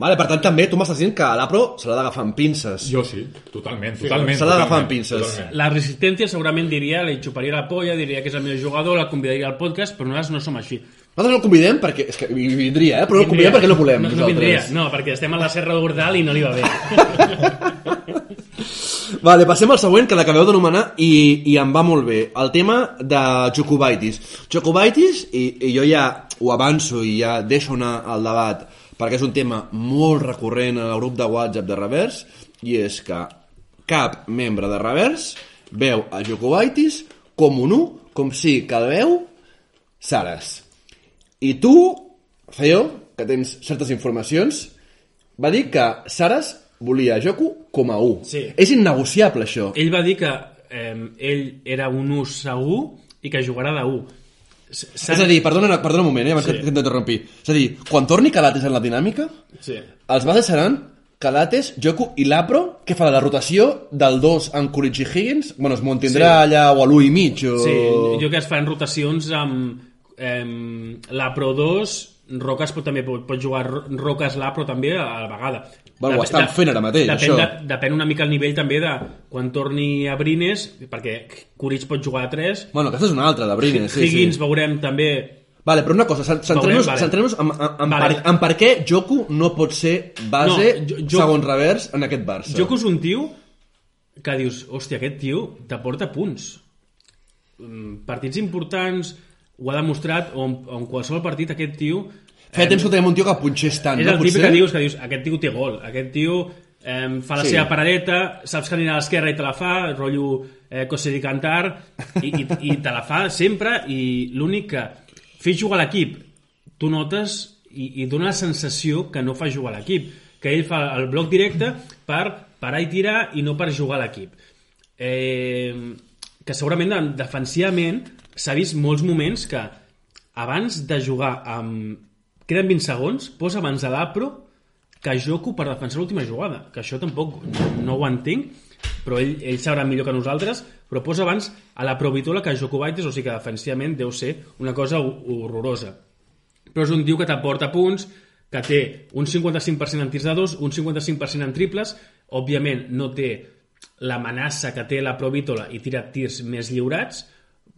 F: Vale, per tant, també tu m'estàs dient que l'Apro se l'ha d'agafar amb pinces.
G: jo sí, totalment, totalment.
F: s'ha d'agafar
G: totalment,
F: amb pinces.
G: totalment.
H: La resistència segurament diria, li xuparia la polla, diria que és el millor jugador, la convidaria al podcast, però nosaltres no som així.
F: Nosaltres no el convidem perquè... És que hi vindria, eh? Però no el convidem perquè no volem.
H: No, no vindria, no, perquè estem a la Serra d'Ordal i no li va bé.
F: Vale, passem al següent, que l'acabeu d'anomenar i, i em va molt bé. El tema de Jokubaitis. Jokubaitis, i, i jo ja ho avanço i ja deixo anar al debat, perquè és un tema molt recurrent en el grup de WhatsApp de Revers, i és que cap membre de Revers veu a Jokubaitis com un u, com si que el veu Sares. I tu, Feo, que tens certes informacions, va dir que Saras volia Joku com a 1.
H: Sí.
F: És innegociable, això.
H: ell va dir que eh, ell era un ús segur i que jugarà de 1.
F: És a dir, perdona, perdona un moment, eh, abans sí. que t'interrompi. És a dir, quan torni Calates en la dinàmica,
H: Sí.
F: els bases seran Calates, Joku i l'Apro, que fa la rotació del 2 amb Coolidge i Higgins. Bueno, es mantindrà sí. allà o a l'1 i mig. O...
H: Sí, jo que es fan rotacions amb eh, la Pro 2, Roques pot, també pot, pot jugar Ro- Roques l'Apro també a la vegada.
F: Bueno, ho estan fent ara mateix,
H: depèn,
F: això.
H: De, depèn una mica el nivell també de quan torni a Brines, perquè Coolidge pot jugar a 3,
F: Bueno, aquesta és una altra, de Brines. Sí,
H: Higgins
F: sí.
H: veurem també
F: Vale, però una cosa, cen- centrem-nos
H: vale.
F: centrem en, en, en,
H: Vale.
F: per, en per què Joku no pot ser base
H: No, jo-
F: segons revers en aquest Barça.
H: Joko és un tio que dius, hòstia, aquest tio t'aporta punts. Mm, Partits importants, ho ha demostrat, o en, o en qualsevol partit aquest tio...
F: Feia temps que tenim un tio que punxés tant,
H: És
F: no?
H: el típic que dius, que dius, aquest tio té gol, aquest tio eh, fa la
F: Sí.
H: seva paradeta, saps que anirà a l'esquerra i te la fa, rotllo eh, Cosé di Cantar, i, i, i te la fa sempre, i l'únic que fer jugar l'equip, tu notes i, i dona la sensació que no fa jugar l'equip, que ell fa el bloc directe per parar i tirar i no per jugar l'equip. Eh, que segurament de- defensivament s'ha vist molts moments que abans de jugar amb... queden 20 segons, posa abans de l'Apro que Joku per defensar l'última jugada, que això tampoc no, ho entenc, però ell, ell sabrà millor que nosaltres, però posa abans a la Provitola que a Jokubaitis, o sigui que defensivament deu ser una cosa ho- horrorosa. Però és un tio que t'aporta punts, que té un 55% en tirs de dos, un 55% en triples, òbviament no té l'amenaça que té la Provítola i tira tirs més lliurats,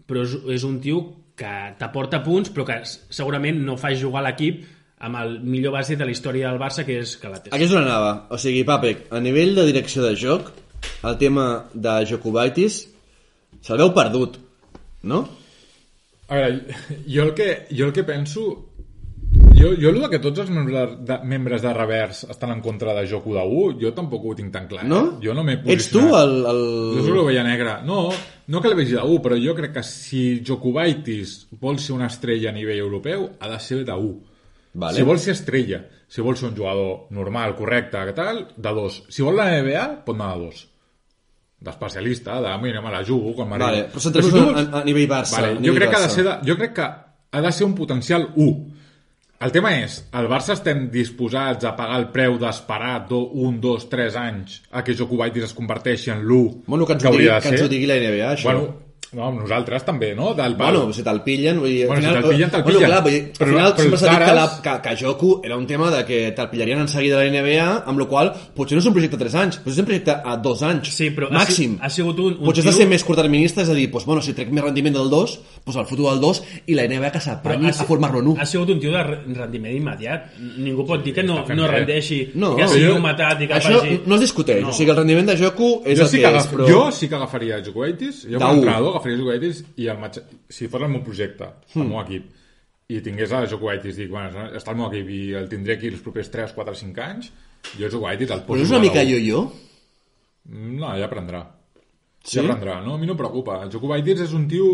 H: però és, és un tio que t'aporta punts, però que segurament no fa jugar l'equip amb el millor base de la història del Barça, que és Calates.
F: Aquí és on anava. O sigui, Papek, a nivell de direcció de joc, el tema de Jokubaitis se'l veu perdut, no?
G: A veure, jo el que, jo el que penso... Jo, jo el que tots els membres de, membres de Revers estan en contra de Joku de 1, jo tampoc ho tinc tan clar. eh?
F: No?
G: Jo no m'he
F: Ets tu
G: posicionat.
F: el... el...
G: Jo sóc el veia negre. No, no que vegi de 1, però jo crec que si Jokubaitis vol ser una estrella a nivell europeu, ha de ser de 1.
F: Vale.
G: Si vol ser estrella, si vol ser un jugador normal, correcte, que tal, de 2. Si vol la NBA, pot anar de 2. D'especialista, de, mira, me la jugo, quan m'arriba.
F: Vale, però centrem-nos a- a- nivell Barça,
G: Vale,
F: a
G: jo
F: nivell
G: crec que ha de
F: Barça.
G: ser de, jo crec que ha de ser un potencial 1. El tema és, el Barça estem disposats a pagar el preu d'esperar do- un, dos, tres anys a que Jokubaitis es converteixi en l'1
F: Bueno, que ens, ho digui, que ens ho digui la NBA, això.
G: Bueno, no, amb nosaltres també, no? Del
F: Bueno, si te'l pillen... Vull dir,
G: Bueno,
F: al
G: si te'l pillen, te'l
F: Bueno,
G: pillen.
F: clar, vull dir,
G: Però-
F: al final
G: però
F: sempre s'ha dit que, la, que, que Joku era un tema de que te'l pillarien en seguida a la NBA, amb la qual potser no és un projecte a 3 anys, potser és un projecte a 2 anys.
H: Sí, però ha
F: Màxim.
H: si- ha sigut un- un
F: potser has de
H: tio-
F: ser més curtterminista, és a dir, doncs, bueno, si trec més rendiment del 2, doncs el foto del 2 i la NBA que s'apanyi a formar-lo en 1.
H: ha sigut un tio de re- rendiment immediat. Ningú pot dir que no, no rendeixi,
F: No,
H: que sigui
G: jo-
H: un matat i que
F: Això no es discuteix.
H: No.
F: O sigui, el rendiment de Joku és
G: jo
F: el
G: sí
F: que,
G: que,
F: és, però...
G: jo sí que agafaria Jokubaitis, jo com a
F: D'u.
G: entrenador agafaria Jokubaitis i el matx... si fos el meu projecte, el meu equip, i tingués a Jokubaitis, dic, bueno, està el meu equip i el tindré aquí els propers 3, 4, 5 anys, jo Jokubaitis el poso
F: Però no és una mica
G: U.
F: yo-yo?
G: No, ja aprendrà.
F: Sí?
G: Ja aprendrà, no? A mi no em preocupa. Jokubaitis és un tio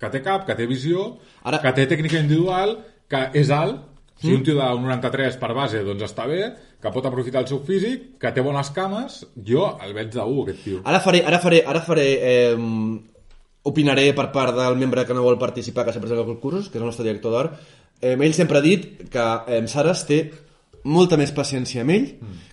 G: que té cap, que té visió,
F: Ara-
G: que té tècnica individual, que és alt, si un tio de 93 per base, doncs està bé, que pot aprofitar el seu físic, que té bones cames, jo el veig de 1, aquest tio.
F: Ara faré, ara faré, ara faré eh, opinaré per part del membre que no vol participar, que s'ha presentat al concursos, que és el nostre director d'art. Eh, ell sempre ha dit que eh, Saras té molta més paciència amb ell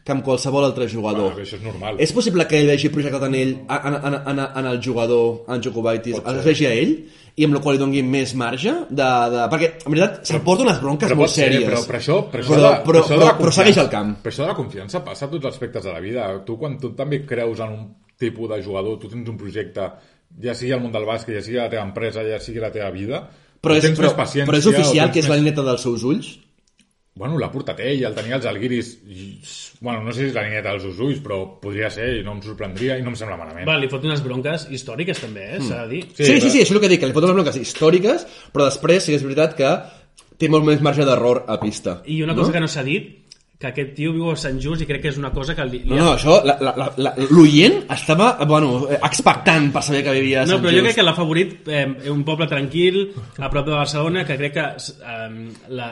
F: que amb qualsevol altre jugador.
G: Bueno, això és normal.
F: És possible que ell vegi projectat en ell, en, en, en, en el jugador, en Jokubaitis, es vegi a ell, i amb la qual li doni més marge de, de... perquè en veritat se'l porta unes bronques
G: Però
F: molt sèries
G: però, però això, però això,
F: Però-
G: de,
F: però-
G: això de
F: però- però segueix al camp.
G: Però això de la confiança passa a tots els aspectes de la vida. Tu, quan tu també creus en un tipus de jugador, tu tens un projecte, ja sigui al món del bàsquet, ja sigui la teva empresa, ja sigui la teva vida,
F: però és,
G: tens
F: però,
G: més paciència...
F: però és oficial que és la
G: més-
F: lineta dels seus ulls?
G: Bueno, l'ha portat ell, el tenia els Alguiris... I, bueno, no sé si és la lineta dels seus ulls, però podria ser i no em sorprendria i no em sembla malament.
H: Va, li fot unes bronques històriques també, eh? s'ha de dir.
F: Sí, sí, sí,
G: però-
F: sí, això és el que dic, que li foten unes bronques històriques, però després sí que és veritat que té molt més marge d'error a pista.
H: I una cosa que no s'ha dit, que aquest tio viu a Sant Just i crec que és una cosa que li... li
F: No, no, això, l'oient estava, bueno, expectant per saber que vivia a
H: No,
F: Sant
H: però jo
F: Just.
H: crec que l'ha favorit eh, un poble tranquil, a prop de Barcelona, que crec que eh, la,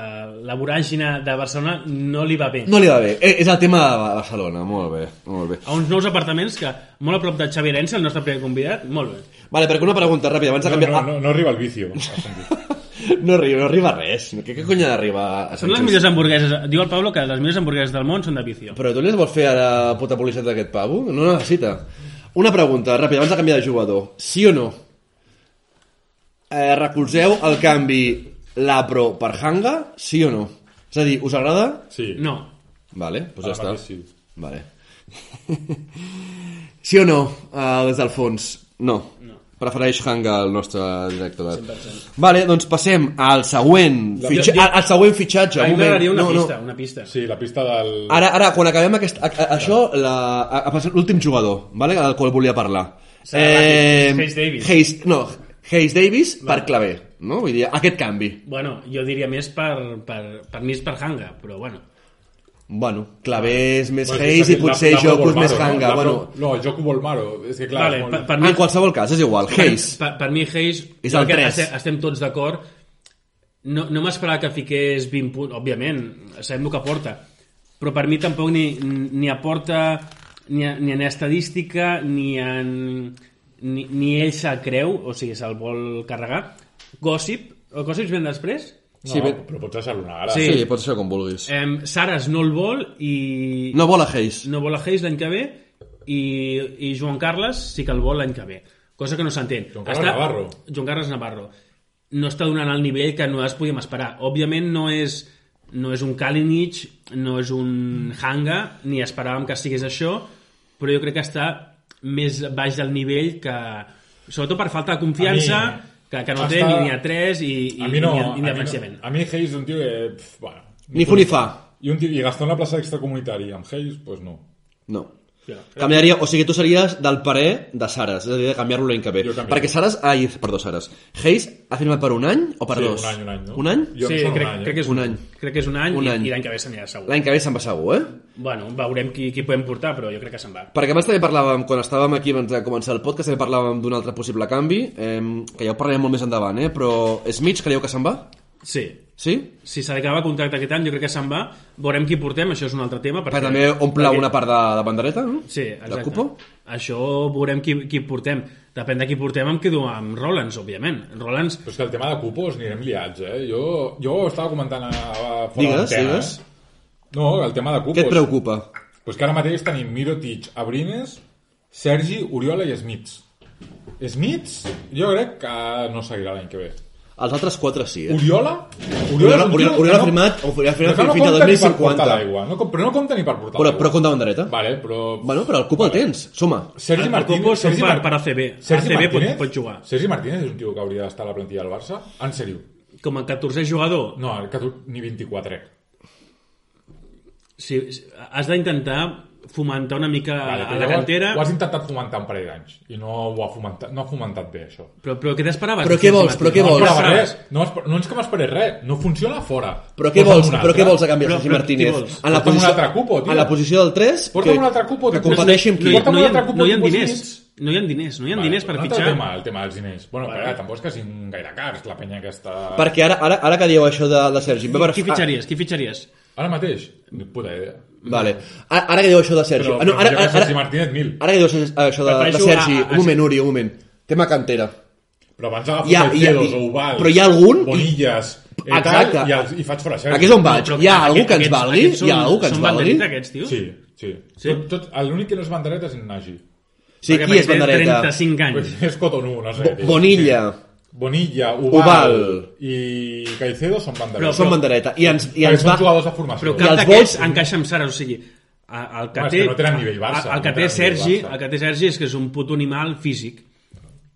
H: la voràgina de Barcelona no li va bé.
F: No li va bé. Eh, és el tema de Barcelona, molt bé, molt bé.
H: A uns nous apartaments que, molt a prop de Xavi Arença, el nostre primer convidat, molt bé.
F: Vale, perquè una pregunta ràpida, abans de
G: No,
F: canviar...
G: no, no, no arriba el vicio.
F: Ah, no, arriba, no arriba res. Què, què cony ha d'arribar a Sant
H: Són les millors hamburgueses, diu el Pablo que les millors hamburgueses del món són de vicio.
F: Però tu li vols fer a la puta publicitat d'aquest pavo? No necessita. Una pregunta, ràpida, abans de canviar de jugador. Sí o no? Eh, recolzeu el canvi l'Apro per Hanga? Sí o no? És a dir, us agrada?
G: Sí.
H: No,
F: Vale, doncs ja
G: Ara
F: està.
G: sí.
F: Vale. sí o no? Uh, des del fons. No. Prefereix Hanga el nostre director d'art. Vale, doncs passem al següent, fitxa...
H: jo-
F: al, al següent fitxatge.
H: a mi
F: Un moment.
H: m'agradaria una
F: no,
H: pista,
F: no.
H: una pista.
G: Sí, la pista del...
F: Ara, ara, quan acabem aquest, a, a, això, la, a, a, l'últim jugador, vale, del qual volia parlar.
H: Serà Hayes Davis.
F: Hayes, no, Hayes Davis per claver, no? Vull dir, aquest canvi.
H: Bueno, jo diria més per, per, per mi és per Hanga, però bueno.
F: Bueno, claver és més
G: Bueno,
F: Hayes i potser
G: la- Volmaro,
F: més
G: no?
F: Hanga.
G: La
F: Bueno,
G: No, Joku Volmaro. És que clar,
H: Vale,
G: és molt...
H: per, per mi,
F: en qualsevol cas, és igual.
H: per,
F: Hayes.
H: per, per mi Hayes
F: És el
H: crec que
F: tres.
H: estem, estem tots d'acord no, no m'esperava que fiqués 20 punts òbviament, sabem el que aporta però per mi tampoc ni, ni aporta ni, a- ni en estadística ni en ni, ni ell se'l creu, o sigui, se'l vol carregar Gossip, el Gossip ven després?
G: No,
F: Sí, bé.
G: però pots deixar-lo anar ara.
H: Sí.
F: Sí, pot ser com vulguis.
H: Eh, Saras no el vol i
F: No vol a Hayes.
H: no vol a Hayes l'any que ve i, i Joan Carles sí que el vol l'any que ve. Cosa que no s'entén.
G: Joan Carles Navarro.
H: Joan Carles Navarro. No està donant el nivell que nosaltres podíem esperar. Òbviament no és, no és un Kalinic, no és un Hanga, ni esperàvem que sigués això, però jo crec que està més baix del nivell que... Sobretot per falta de confiança,
G: A mi
H: que, que no té
G: està-
H: ni, ni a 3 i, i,
G: A mi no,
H: ni,
G: a
H: ni
G: mi no. A mi Hayes és un tio que... Pf, bueno,
F: Ni ni fa.
G: I, un tio, i gastar una plaça extracomunitària amb Hayes, pues no.
F: No.
H: Ja.
F: Canviaria, o sigui, tu series del parer de Saras, és a dir, de canviar-lo l'any que ve. Perquè Saras, ai, perdó, Saras. Hayes ha firmat per un any o per
G: Sí,
F: dos?
G: un any, un any, no?
F: Un any?
G: Jo
H: Sí, crec,
G: un any, eh?
H: crec que és
F: Un any.
H: Crec que és un any,
F: Un
H: i,
F: any.
H: i l'any que ve s'anirà segur.
F: L'any que ve se'n va segur, eh?
H: Bueno, veurem qui, qui podem portar, però jo crec que se'n va.
F: Perquè abans també parlàvem, quan estàvem aquí abans de començar el podcast, també parlàvem d'un altre possible canvi, eh, que ja ho parlarem molt més endavant, eh? però Smith creieu que se'n va?
H: Sí.
F: Sí?
H: Si s'ha d'acabar contracte aquest any, jo crec que se'n va. Veurem qui portem, això és un altre tema.
F: Perquè també omple
H: perquè-
F: una part de, de bandereta, no?
H: Sí,
F: De
H: exacte.
F: cupo?
H: Això veurem qui, qui portem. Depèn de qui portem, em quedo amb Rollins, òbviament. Rollins,
G: Però és que el tema de cupos anirem liats, eh? Jo, jo estava comentant a, a fora
F: Digues,
G: d'antena,
F: digues.
G: eh? No, el tema de cupos.
F: Què et preocupa?
G: Pues que ara mateix tenim Mirotic, Abrines, Sergi, Oriola i Smits. Smits, jo crec que no seguirà l'any que ve.
F: Els altres quatre sí, eh?
G: Oriola?
F: Oriola- Oriola- Oriola ha firmat- Oriola ha firmat
G: no
F: fins a
G: compta ni per
F: 2050.
G: portar l'aigua, No, però no compta ni per portar
F: Però,
G: l'aigua.
F: però compta bandereta.
G: Vale, però...
F: Bueno, però el cupo el tens, suma.
G: Sergi
H: El
G: Martínez...
H: són
G: Sergi
H: per-
G: Mar-
H: per ACB.
G: Sergi
H: ACB pot-
G: Martínez,
H: pot jugar.
G: Sergi Martínez és un tio que hauria d'estar a la plantilla del Barça? En sèrio?
H: com a 14è jugador,
G: No, el 14, ni 24.
H: si, si- has d'intentar fomentar una mica
G: Vale,
H: a la
G: llavors
H: cantera...
G: Ho has intentat fomentar un parell d'anys i no ho ha fomentat, no ha fomentat bé, això.
H: Però, però què t'esperaves?
F: Però què vols? Però què
G: No
F: vols?
G: esperava res. No, esper- no és que m'esperés res. No funciona fora.
F: Però què vols, però què vols a canvi de
H: Però-
F: Sergi Martínez? En la posició,
G: altre cupo, tio.
F: en la posició del 3,
G: Porta'm
F: que,
G: un altre cupo,
F: que competeixi amb
H: no,
F: qui?
H: no,
G: un
H: hi, ha, no hi ha diners. No hi ha diners, no hi ha
G: Vale,
H: diners per fitxar.
G: Tema, el tema dels diners. Bueno,
H: Vale.
G: però, tampoc és que siguin gaire cars, la penya aquesta...
F: Perquè ara, ara, ara que dieu això de, de Sergi...
H: Qui, qui fitxaries? Qui fitxaries?
G: Ara mateix? Ni puta idea.
F: Vale. Ara, ara que dieu això de Sergi...
G: Però,
F: Ah, no, ara, ara,
G: Sergi
F: ara,
G: Martínez, mil.
F: ara que dieu això, de, de Sergi...
H: a- a-
F: Un moment, Uri, un moment. Tema cantera.
G: Però abans agafo
F: ha-
G: Caicedos o Ubal,
F: però hi ha algun-
G: Bonillas, i,
F: Exacte.
G: tal, i, els, i faig fora Sergi.
F: Aquí és on vaig. Hi ha algú que ens valgui? Hi ha
H: són-
F: algú que ens
H: són
F: valgui?
H: banderita, aquests, tio?
G: Sí, sí.
H: Sí?
G: L'únic que no és bandereta és en Nagy.
F: Sí,
H: Perquè
F: qui és bandereta?
H: 35 anys.
G: Pues és Cotonou, no sé.
F: Bo-
G: tio.
F: Bonilla.
G: Ubal,
F: Ubal.
G: i Caicedo són bandereta.
H: Però-
F: Són bandereta. I ens, i ens
G: són
F: va...
G: jugadors de formació.
H: Però cap d'aquests
F: vols-
H: encaixa amb Sara, o sigui, el que
G: és
H: té...
G: que no tenen nivell Barça,
H: El, el que
G: no
H: té Sergi, el que té Sergi és que és un puto animal físic.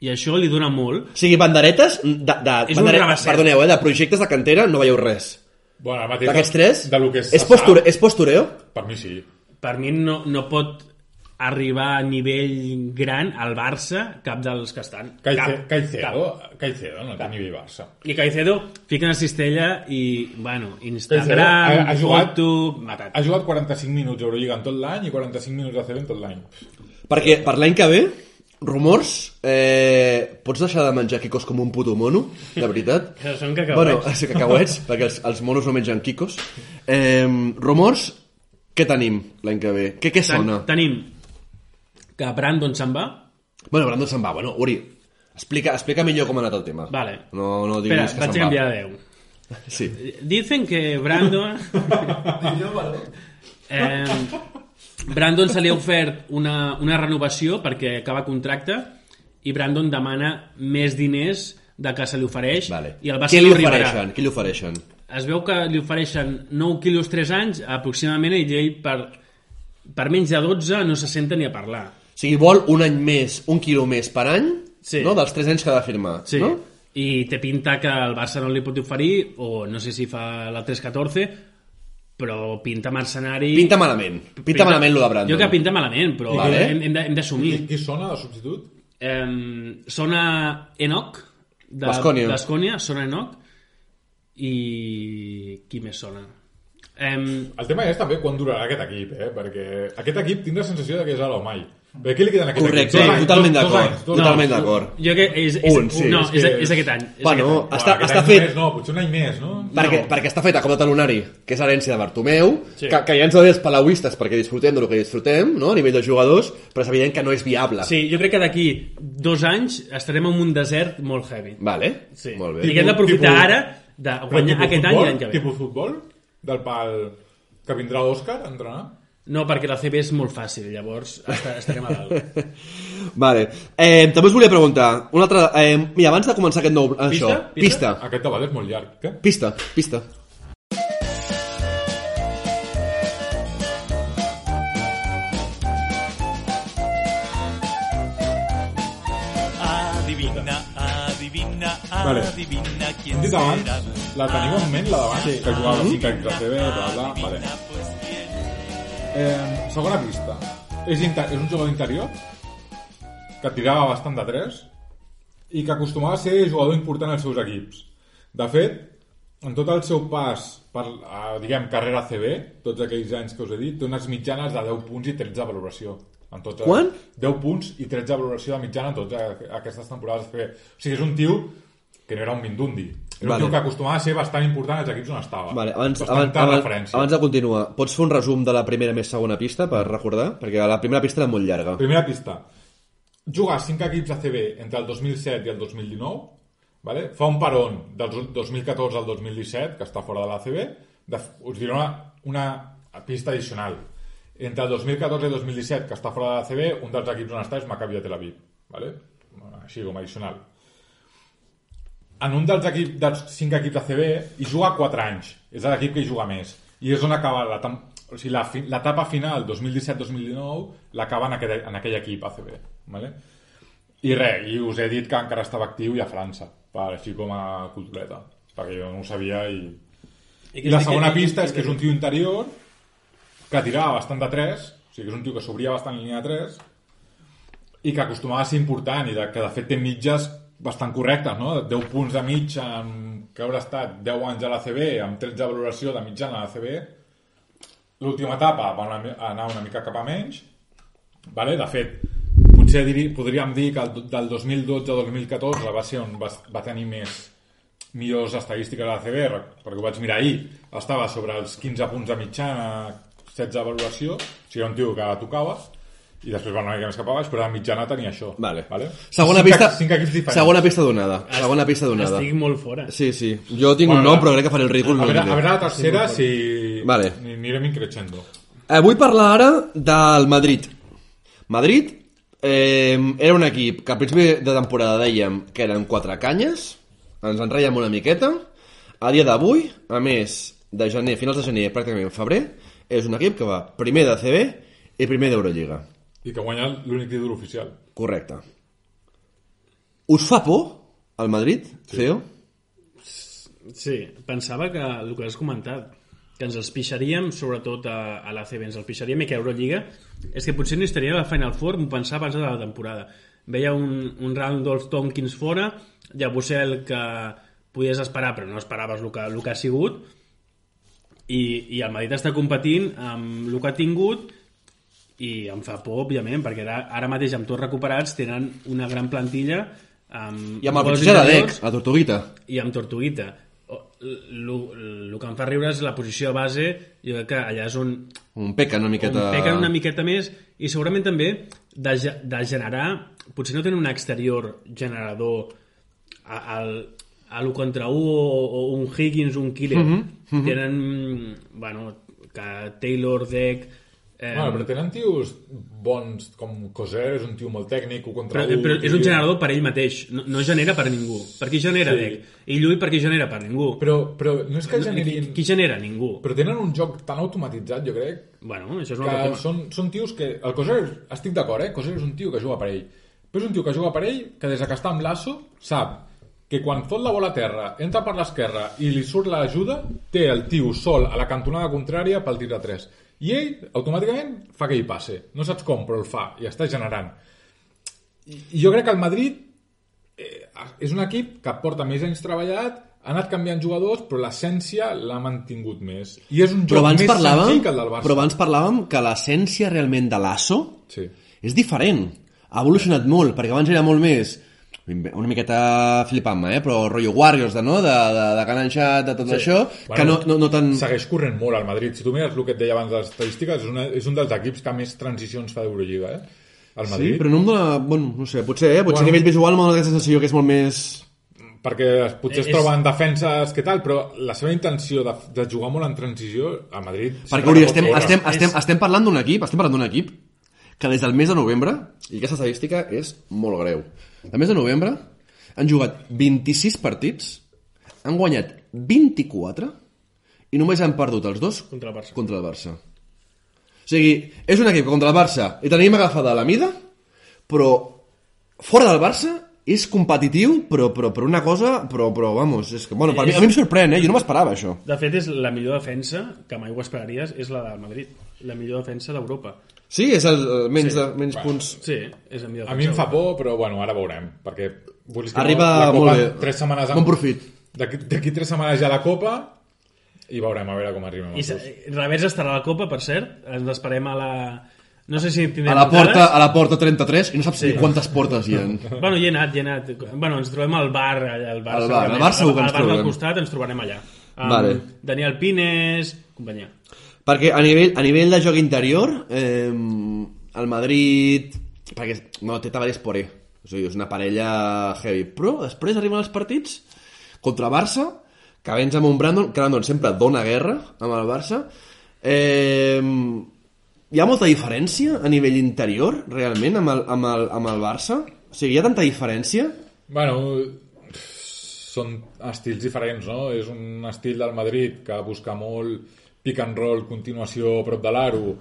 H: I això li dona molt.
F: O sigui, banderetes... De, de,
H: És un
F: bandere-. Perdoneu, eh, de projectes de cantera no veieu res.
G: Bueno,
F: D'aquests tres?
G: De lo que
F: és,
G: se
F: posture, és postureo?
G: Per mi sí.
H: Per mi no, no pot arribar a nivell gran al Barça cap dels que estan.
G: Caice,
H: cap,
G: Caicedo, Caicedo no té nivell Barça.
H: I Caicedo fica una cistella i, bueno,
G: Caicedo
H: Instagram,
G: ha, ha, jugat,
H: foto... Matat.
G: ha jugat 45 minuts d'Eurolliga en tot l'any i 45 minuts de CB en tot l'any.
F: Perquè per l'any que ve, rumors, eh, pots deixar de menjar quicos com un puto mono, de veritat?
H: Que són cacauets.
F: Bueno, sí, cacauets, perquè els, els monos no mengen quicos. Eh, rumors, què tenim l'any que ve? Què, què
H: Ten,
F: sona?
H: tenim que Brandon se'n va.
F: Bueno, Brandon se'n va. Bueno, Uri, explica, explica millor com ha anat el tema.
H: Vale.
F: No, no
H: Espera,
F: diguis que
H: vaig canviar de Déu.
F: Sí.
H: Dicen que Brandon... eh, Brandon se li ha ofert una, una renovació perquè acaba contracte i Brandon demana més diners de que se li ofereix
F: Vale.
H: i el Barça
F: Què li
H: no arribarà.
F: ofereixen? Què li ofereixen?
H: Es veu que li ofereixen 9 quilos 3 anys aproximadament i ell per, per menys de 12 no se senta ni a parlar.
F: Sigui, vol un any més, un quilo més per any,
H: Sí.
F: no? dels 3 anys que ha de firmar,
H: Sí.
F: no?
H: I té pinta que el Barça no li pot oferir, o no sé si fa la 3-14, però pinta mercenari...
F: Pinta malament. Pinta, malament, lo de Brandon.
H: Jo que pinta malament, però
F: Vale.
H: hem, hem d'assumir.
G: Qui, sona de substitut?
H: Eh, sona Enoch, de.
F: Baskonia,
H: sona Enoch, i qui més sona? Eh,
G: El tema és també quan durarà aquest equip, eh? perquè aquest equip tinc la sensació de que és ara o mai. Perquè què li queden a aquest
F: Correcte,
G: anys,
F: totalment d'acord. Totalment d'acord.
H: jo que és, és,
F: Un, sí,
H: no,
G: és
H: és, és,
G: és-
H: aquest any. És
F: Bueno,
H: aquest any.
F: Està,
G: aquest
F: està
G: any
F: fet...
G: Només, no, potser un any més, no?
F: Perquè,
H: No.
F: perquè està fet a cop de talonari, que és herència de Bartomeu,
H: Sí.
F: que, que ja ens dir els palauistes perquè disfrutem del que disfrutem, no? a nivell de jugadors, però és evident que no és viable.
H: Sí, jo crec que d'aquí dos anys estarem en un desert molt heavy.
F: Vale?
H: Sí.
F: Molt
H: I
F: bé.
H: que hem d'aprofitar
G: Tipus-
H: ara de guanyar aquest any i
G: futbol?
H: l'any que ve.
G: Tipus futbol? Del pal que vindrà Òscar a entrenar?
H: No, perquè la CB és molt fàcil, llavors està, estarem a dalt.
F: Vale. Eh, també us volia preguntar, una altra... Eh, mira, abans de començar aquest nou... Això,
H: Pista?
F: pista.
G: Aquest debat és molt llarg. Què?
F: Pista, pista.
J: Adivina, adivina,
G: Vale.
J: adivina quién
G: Hem dit abans, la teniu en ment, la d'abans,
J: Sí.
G: que jugava a 5 equips de CB, bla, bla, vale. Eh, segona pista. És, inter és un jugador interior que tirava bastant de 3 i que acostumava a ser jugador important als seus equips. De fet, en tot el seu pas per, a, diguem, carrera CB, tots aquells anys que us he dit, té unes mitjanes de 10 punts i 13 de valoració. En tots,
F: Quant?
G: 10 punts i 13 de valoració de mitjana en totes aquestes temporades. O sigui, és un tio que no era un mindundi. Era
F: Vale.
G: un tio que acostumava a ser bastant important als equips on estava.
F: Vale, abans, abans, abans, abans de continuar, pots fer un resum de la primera més segona pista per recordar? Perquè la primera pista era molt llarga.
G: Primera pista. Jugar 5 equips de CB entre el 2007 i el 2019, vale? fa un peron del 2014 al 2017, que està fora de la CB, de, us diré una, una pista addicional. Entre el 2014 i el 2017, que està fora de la CB, un dels equips on està és Maccabi de Tel Aviv. Vale? Així com addicional. En un dels, equip, dels 5 equips de CB hi juga 4 anys. És l'equip que hi juga més. I és on acaba la, o sigui, la fi- l'etapa final 2017-2019 l'acaba en, aquell, en aquell equip ACB. Vale? I res, i us he dit que encara estava actiu i a França, per, així com a cultureta, perquè jo no ho sabia i... I la segona pista és que és un tio interior que tirava bastant de 3, o sigui que és un tio que s'obria bastant en línia de 3 i que acostumava a ser important i de, que de fet té mitges bastant correctes, no? 10 punts de mig amb, que haurà estat 10 anys a la CB amb 13 de valoració de mitjana a la CB l'última etapa va anar una mica cap a menys vale? de fet potser diri, podríem dir que el, del 2012 al 2014 va ser on va, va tenir més millors estadístiques a la CB perquè ho vaig mirar ahir estava sobre els 15 punts de mitjana 16 de valoració o sigui, un tio que tocava i després va una mica més cap a baix, però de mitjana tenia això.
F: Vale.
G: vale?
F: Segona
G: cinc,
F: pista,
G: Cinc equips diferents.
F: segona pista donada. Segona pista donada.
H: Estic molt fora.
F: Sí, sí. Jo tinc un
G: Bueno,
F: nom,
G: la-
F: però crec que faré el ridícul.
G: A
F: no
G: veure, a veure la tercera si...
F: Vale.
G: Ni- Anirem increixendo.
F: Eh, vull parlar ara del Madrid. Madrid eh, era un equip que al principi de temporada dèiem que eren quatre canyes, ens en reiem una miqueta. A dia d'avui, a més de gener, finals de gener, pràcticament febrer, és un equip que va primer de CB i primer d'Eurolliga.
G: I que guanya l'únic títol oficial.
F: Correcte. Us fa por el Madrid, sí. CEO?
H: Sí, pensava que el que has comentat, que ens els pixaríem, sobretot a, a la CB, ens els pixaríem i que a Eurolliga, és que potser no estaria a la Final Four, m'ho pensava abans de la temporada. Veia un, un Randolph Tompkins fora, llavors el que podies esperar, però no esperaves el que, el que ha sigut, i, i el Madrid està competint amb el que ha tingut i em fa por, òbviament, perquè ara, ara mateix amb tots recuperats tenen una gran plantilla amb,
F: I amb el fitxatge de Dec, la Tortuguita.
H: i amb Tortuguita el que em fa riure és la posició de base jo crec que allà és on,
F: Un peca una miqueta...
H: on pequen una miqueta més i segurament també de, de generar potser no tenen un exterior generador a, al, a l'1 contra 1 o, o un Higgins, un Killer
F: Mhm, mhm.
H: tenen bueno, que Taylor, Deck eh,
G: Bueno, però tenen tios bons, com Coser, és un tio molt tècnic, un contra
H: però,
G: un,
H: però és un generador per ell mateix no, no genera per ningú per qui genera
G: Sí.
H: Deck? I Llull per qui genera per ningú
G: Però, però no és que generin...
H: qui, qui genera? Ningú
G: Però tenen un joc tan automatitzat, jo crec,
H: bueno, això és un altre tema
G: són, són tios que... El Coser, estic d'acord, eh? Coser és un tio que juga per ell. Però és un tio que juga per ell que des que està amb l'asso sap que quan fot la bola a terra, entra per l'esquerra i li surt l'ajuda, té el tio sol a la cantonada contrària pel tir de 3. I ell, automàticament, fa que hi passe. No saps com, però el fa, i està generant. I, jo crec que el Madrid eh, és un equip que porta més anys treballat, ha anat canviant jugadors, però l'essència l'ha mantingut més. I és un joc més
F: parlàvem,
G: senzill que el del Barça.
F: però abans parlàvem que l'essència realment de l'ASO
G: Sí.
F: és diferent. Ha evolucionat molt, perquè abans era molt més una miqueta flipant-me, eh? però rotllo Warriors, de, no? de, de, de cananxat, de tot sí. això, bueno, que no, no, no tan...
G: Segueix corrent molt al Madrid. Si tu mires el que et deia abans de les estadístiques, és, una, és un dels equips que més transicions fa d'Eurolliga, eh?
F: Sí,
G: Madrid.
F: però no em dona... Bueno, no sé, potser, eh? Potser
G: Bueno.
F: a nivell visual m'ha donat aquesta sensació que és molt més...
G: perquè potser es
H: És-
G: troben defenses que tal, però la seva intenció de, de jugar molt en transició a Madrid...
F: Perquè, Uri, estem, estem,
H: És-
F: estem, estem parlant d'un equip, estem parlant d'un equip que des del mes de novembre, i aquesta estadística és molt greu, el mes de novembre han jugat 26 partits, han guanyat 24 i només han perdut els dos
H: Contra el Barça.
F: contra el Barça. O sigui, és un equip contra el Barça i tenim agafada la mida, però fora del Barça és competitiu, però, però, però una cosa... Però, però vamos, és que, bueno, per mi, a mi em sorprèn, eh? Jo no m'esperava això.
H: De fet, és la millor defensa, que mai ho esperaries, és la del Madrid. La millor defensa d'Europa.
F: Sí, és el, el menys, sí. de, menys punts...
H: Sí, és la millor.
G: A mi em fa por, però bueno, ara veurem, perquè vulguis que
F: Arriba
G: no, la Copa
F: molt bé.
G: tres setmanes...
F: Bon profit.
G: D'aquí tres setmanes ja la Copa i veurem a veure com arribem.
H: I. Revers estarà a la Copa, per cert. Ens esperem a la... No sé si tindrem
F: A la, porta, a la porta 33 i no saps sí. ni quantes portes hi ha.
H: Bueno, hi he anat, hi he anat. Bueno, ens trobem al bar, allà, al bar,
F: Al bar, al bar segur que ens
H: Al bar
F: trobem.
H: del costat ens trobarem allà. Amb
F: Vale.
H: Daniel Pines, companyia.
F: Perquè a nivell, a nivell de joc interior, eh, el Madrid... Perquè no, té Tavares Poré. O sigui, és una parella heavy. Però després arriben els partits contra Barça, que vens amb un Brandon, que Brandon sempre dona guerra amb el Barça. Eh, hi ha molta diferència a nivell interior, realment, amb el, amb el, amb el Barça? O sigui, hi ha tanta diferència?
G: Bueno, són estils diferents, no? És un estil del Madrid que busca molt pick and roll, continuació a prop de l'aro,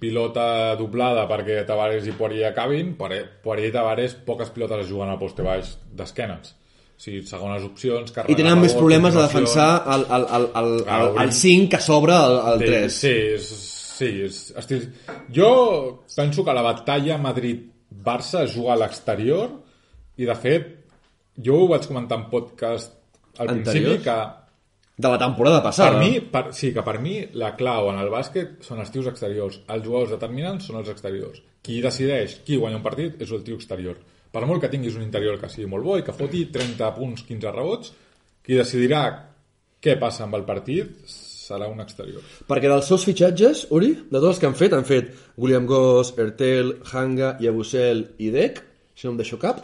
G: pilota doblada perquè Tavares i Poirier acabin, Poirier i Tavares poques pilotes es juguen al poste baix d'esquenes. O sigui, segones opcions,
F: I tenen
G: a
F: més problemes de
G: continuació.
F: defensar el, el, el, el, el, el 5 que s'obre al, al
G: Sí,
F: 3.
G: Sí, és, sí, és estil... Jo penso que la batalla Madrid-Barça es juga a l'exterior i, de fet, jo ho vaig comentar en podcast al
F: Anteriors?
G: principi que
F: De la temporada passada.
G: per mi, per, sí, que per mi la clau en el bàsquet són els tios exteriors. Els jugadors determinants són els exteriors. Qui decideix qui guanya un partit és el tio exterior. Per molt que tinguis un interior que sigui molt bo i que foti 30 punts, 15 rebots, qui decidirà què passa amb el partit serà un exterior.
F: Perquè dels seus fitxatges, Uri, de tots els que han fet, han fet William Goss, Ertel, Hanga, Yabusel i Dec, si no em deixo cap.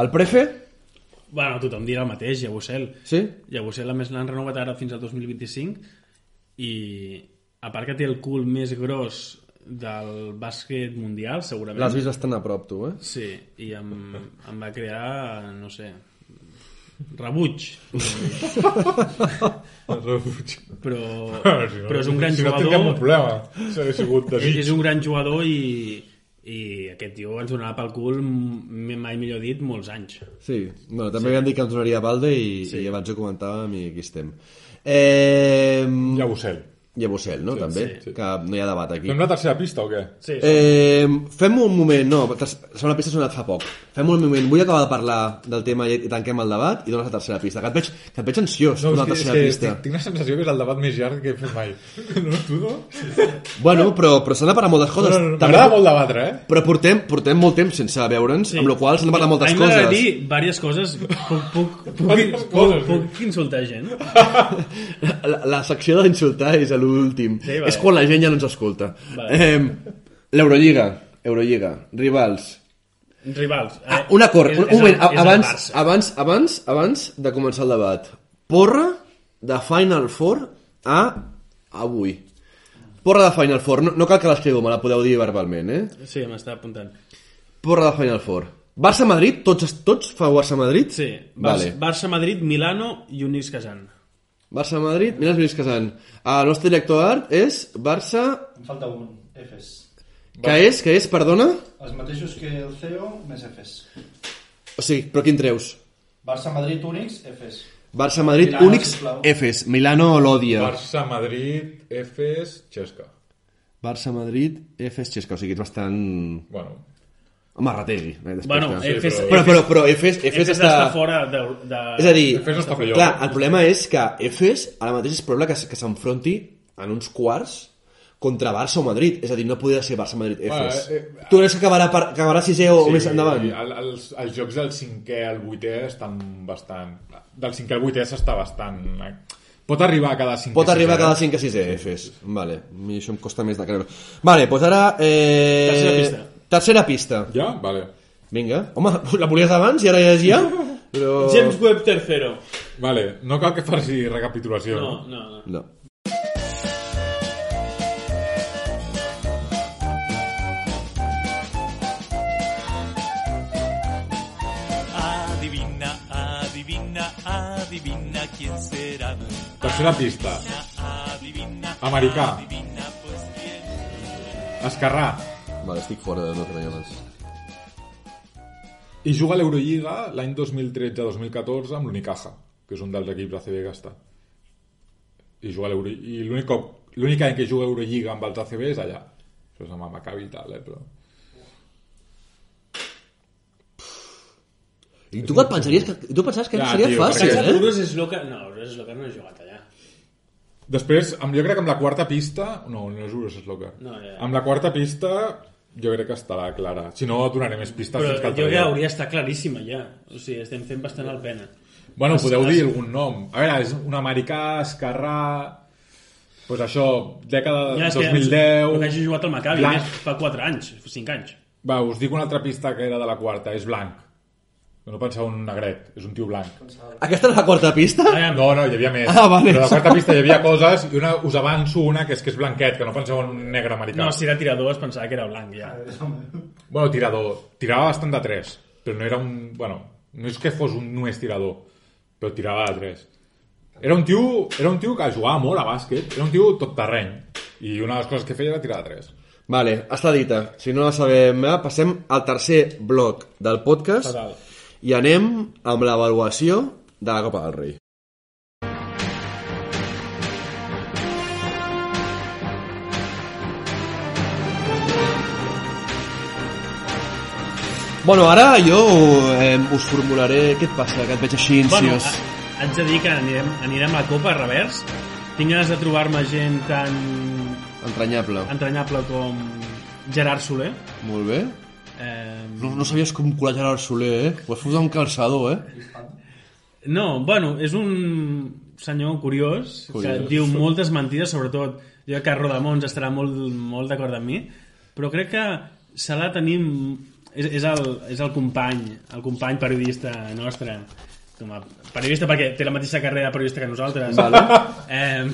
F: El Prefe,
H: Bueno, tothom dirà el mateix, Llagosel.
F: sí?
H: Llagosel, a més, l'han renovat ara fins al 2025 i a part que té el cul més gros del bàsquet mundial, segurament.
F: L'has vist bastant a prop, tu, eh?
H: Sí, i em, em va crear, no sé, rebuig. Però, però és un gran
G: si no tindríem un
H: jugador.
G: problema. Si sigut desig.
H: És un gran jugador i, i aquest tio ens donarà pel cul, mai millor dit, molts anys.
F: Sí, bueno, també sí. vam dir que ens donaria Balde i, sí. i abans ho comentàvem i aquí estem. Eh,
G: Llabusel.
F: Yabusel, no? també,
H: sí, sí.
F: que no hi ha debat aquí.
G: Fem la tercera pista o què?
H: Sí,
F: Eh, fem un moment, no, la segona pista s'ha donat fa poc. Fem un moment, vull acabar de parlar del tema i, tanquem el debat i dones la tercera pista. Que et veig, que et veig ansiós no, la tercera
G: que
F: pista.
G: Tinc, tinc la sensació que és el debat més llarg que he fet mai. No, tu no?
F: Bueno, però, però s'han de parlar moltes coses.
G: No, no, no,
F: També-
G: M'agrada molt debatre, eh?
F: Però portem, portem molt temps sense veure'ns, sí. amb la qual s'han de parlar moltes
H: a mi m'agrada
F: coses.
H: dir diverses coses. Puc, puc, puc, puc,
G: coses,
H: puc,
G: sí.
H: puc insultar gent?
F: La, la secció d'insultar és a l'últim.
H: Sí, vale.
F: És quan la gent ja no ens escolta.
H: Vale.
F: Eh, L'Eurolliga, Eurolliga, rivals.
H: Rivals. Eh,
F: Ah, una cor,
H: és-
F: un,
H: és
F: un moment,
H: és el
F: abans, abans, abans, abans de començar el debat. Porra de Final Four a avui. Porra de Final Four, no, no cal que l'escriviu, me la podeu dir verbalment, eh?
H: Sí, m'està apuntant.
F: Porra de Final Four. Barça-Madrid, tots, tots fa Barça-Madrid?
H: Sí, Barça,
F: Vale.
H: Barça Madrid, Milano i Unix Kazan.
F: Barça-Madrid, mira els Lluís Casant. El nostre director d'art és Barça...
I: Em falta un, Efes.
F: Que és, que és, perdona?
I: Els mateixos que el CEO, més Efes.
F: O sigui, però quin treus?
I: Barça, Madrid, Unix, Efes.
F: Barça-Madrid, Unix. Efes. Milano l'odia.
G: Barça, Madrid, Efes, Xesca.
F: Barça-Madrid, Efes, Xesca. O sigui, ets bastant...
G: Bueno,
F: Home, rategui. Eh, després
H: Bueno,
F: que-
H: Efes,
F: Però, però, però Efes, Efes,
H: Efes
F: està...
H: està fora de... de...
F: És a dir,
G: Efes no està playoff.
F: clar, el problema és que Efes ara mateix és probable que, que s'enfronti en uns quarts contra Barça o Madrid. És a dir, no podria ser Barça-Madrid-Efes.
G: Bueno, eh,
F: tu creus que acabarà, per, acabarà sisè o, o més endavant?
G: El, els, els jocs del cinquè al vuitè estan bastant... Del cinquè al vuitè s'està bastant... eh, Pot arribar a cada cinquè.
F: Pot arribar a cada
G: eh?
F: 5 a 6 Efes. Vale, a mi això em costa més de creure. Vale, doncs ara... Eh...
H: Tercera pista.
F: Tercera pista.
G: Ja? Vale.
F: Vinga. Home, la volies abans i ara ja és ja? Però...
H: James Webb tercero.
G: Vale, no cal que faci recapitulació.
H: No, no, no.
F: No.
J: Adivina, adivina, adivina quién será.
G: Tercera pista.
J: Adivina,
G: Americà.
J: adivina, pues quién.
G: Esquerrà.
F: Vale, estic fora de no treballar
G: I juga a l'Eurolliga l'any 2013-2014 amb l'Unicaja, que és un dels equips ACB que està. I juga. I l'únic cop- l'únic any que juga a Eurolliga amb els ACB és allà. Això és amb el Maccabi i tal, eh, però...
F: I tu et pensaries que, tu pensaves que
G: Ja,
F: seria
G: tio,
F: fàcil, eh?
H: Urus és loca... No, Urus és loca no he jugat allà.
G: Després, amb, jo crec que amb la quarta pista... No, no és Ures Sloker.
H: No, ja, ja.
G: Amb la quarta pista jo crec que estarà clara. Si no, donaré més pistes
H: Però
G: fins que el
H: jo crec que hauria d'estar claríssima ja. O sigui, estem fent bastant el pena.
G: Bueno,
H: Es-
G: podeu
H: es-
G: dir algun nom. A veure, és un americà, esquerrà... Pues això, dècada
H: Ja, és que
G: 2010...
H: que hagi jugat al Maccabi
G: Blanc.
H: més fa 4 anys, 5 anys.
G: Va, us dic una altra pista que era de la quarta, és blanc. No penseu en un negret, és un tio blanc.
F: Aquesta era la quarta pista?
G: No, no, hi havia més.
F: Ah, vale.
G: Però la quarta pista hi havia coses i una, us avanço una que és que és blanquet, que no penseu en un negre americà.
H: No, si era tirador es pensava que era blanc ja.
G: Bueno, tirador. Tirava bastant de 3, però no era un... Bueno, no és que fos un només tirador, però tirava de 3. Era un tio, era un tio que jugava molt a bàsquet, era un tio tot terreny, i una de les coses que feia era tirar de 3.
F: Vale, està dita. Si no la sabem, eh? passem al tercer bloc del podcast
G: Fatal.
F: I anem amb l'avaluació de la Copa del Rei. Bueno, ara jo eh, us formularé... Què et passa, que et veig així
H: Bueno,
F: ansiós?
H: a- haig de dir que anirem, anirem a la Copa a revers. Tinc ganes de trobar-me gent tan
F: Entranyable.
H: entranyable com Gerard Soler.
F: Molt bé.
H: Eh,
F: No, no sabies com colar Gerard Soler, eh? Ho has fotut un calçador, eh?
H: No, bueno, és un senyor curiós,
F: Curiós.
H: que diu moltes mentides, sobretot jo crec que Rodamons estarà molt, molt d'acord amb mi, però crec que se l'ha tenim... És, és, el, és el company, el company periodista nostre, com a periodista perquè té la mateixa carrera de periodista que nosaltres,
F: Vale.
H: eh,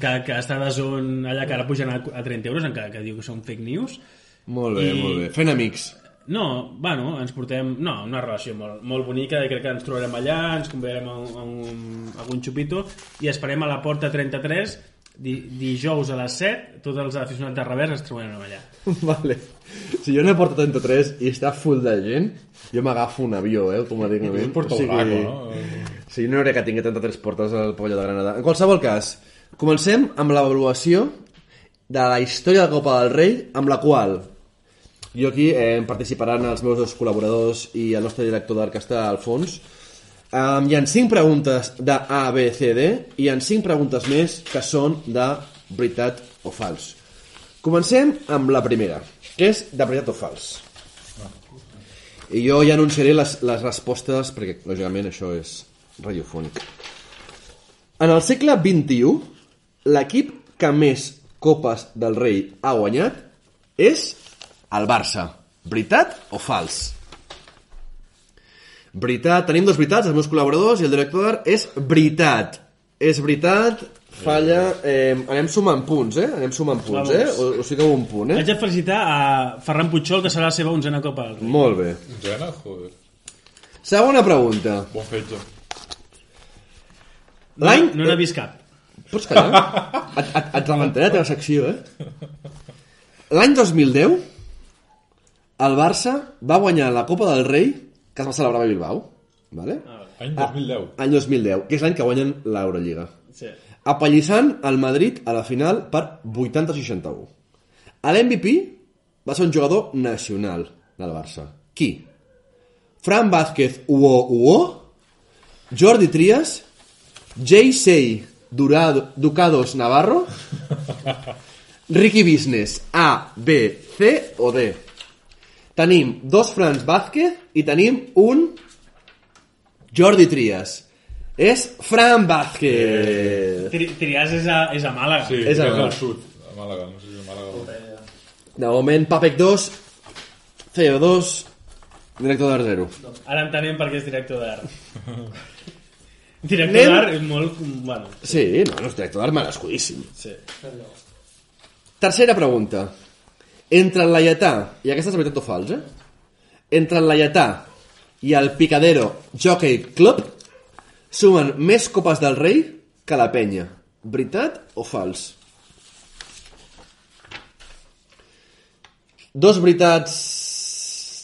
H: que, que està de zona allà que ara pugen a, a 30 euros, encara que diu que són fake news.
F: Molt bé,
H: I-
F: molt bé. Fent amics.
H: No, bueno, ens portem... No, una relació molt, molt bonica i crec que ens trobarem allà, ens convidarem a, un, a, un, a un xupito i esperem a la porta 33 di, dijous a les 7 tots els aficionats de revers ens trobarem allà.
F: Vale. Si jo n'he portat 33 i està full de gent, jo m'agafo un avió, eh, com a dignament.
G: Un portabraco, no?
F: Sí, no crec que tingui 33 portes al Pavelló de Granada. En qualsevol cas, comencem amb l'avaluació de la història de la Copa del Rei, amb la qual jo aquí eh, participaran els meus dos col·laboradors i el nostre director d'art que està al fons. Um, hi ha cinc preguntes de A, B, C, D i hi ha cinc preguntes més que són de veritat o fals. Comencem amb la primera, que és de veritat o fals. I jo ja anunciaré les, les respostes, perquè, lògicament, això és radiofònic. En el segle XXI, l'equip que més Copes del Rei ha guanyat és el Barça. Veritat o fals? Veritat, tenim dos veritats, els meus col·laboradors i el director és veritat. És veritat, falla... Eh, anem sumant punts, eh? Anem sumant punts,
H: Vamos.
F: eh? O, o sigui que un punt, eh?
H: Haig de felicitar a Ferran Puigol, que serà la seva onzena Copa del Rei.
F: Molt bé.
G: Jena, joder.
F: Segona pregunta.
G: Bon fetge.
F: L'any...
H: No n'ha vist cap.
F: Pots callar? et, et, et rebentaré la teva secció, eh? L'any 2010, el Barça va guanyar la Copa del Rei que es va celebrar a Bilbao. Vale?
G: Any 2010.
F: Any 2010, que és l'any que guanyen l'Eurolliga.
H: Sí.
F: Apallissant el Madrid a la final per 80-61. A l'MVP va ser un jugador nacional del Barça. Qui? Fran Vázquez Uo Uo, Jordi Trias, J.C. Durado, Ducados Navarro, Ricky Business, A, B, C o D. Tenim dos Franz Vázquez i tenim un Jordi Trias. És Fran Vázquez.
H: Tri Trias és a, és a Màlaga.
G: Sí,
F: És a Màlaga.
G: al sud. A Màlaga, no sé si és a Màlaga.
F: De moment, Papec 2, CO2, Director d'art 0.
H: Ara entenem per què és director d'art. director
F: Anem-
H: d'art és molt... Bueno,
F: Sí, no, no és director d'art merescudíssim.
H: sí.
F: Tercera pregunta. Entre el Laietà, i aquesta és veritat o fals, eh? Entre el Laietà i el Picadero Jockey Club sumen més copes del rei que la penya. Veritat o fals? Dos veritats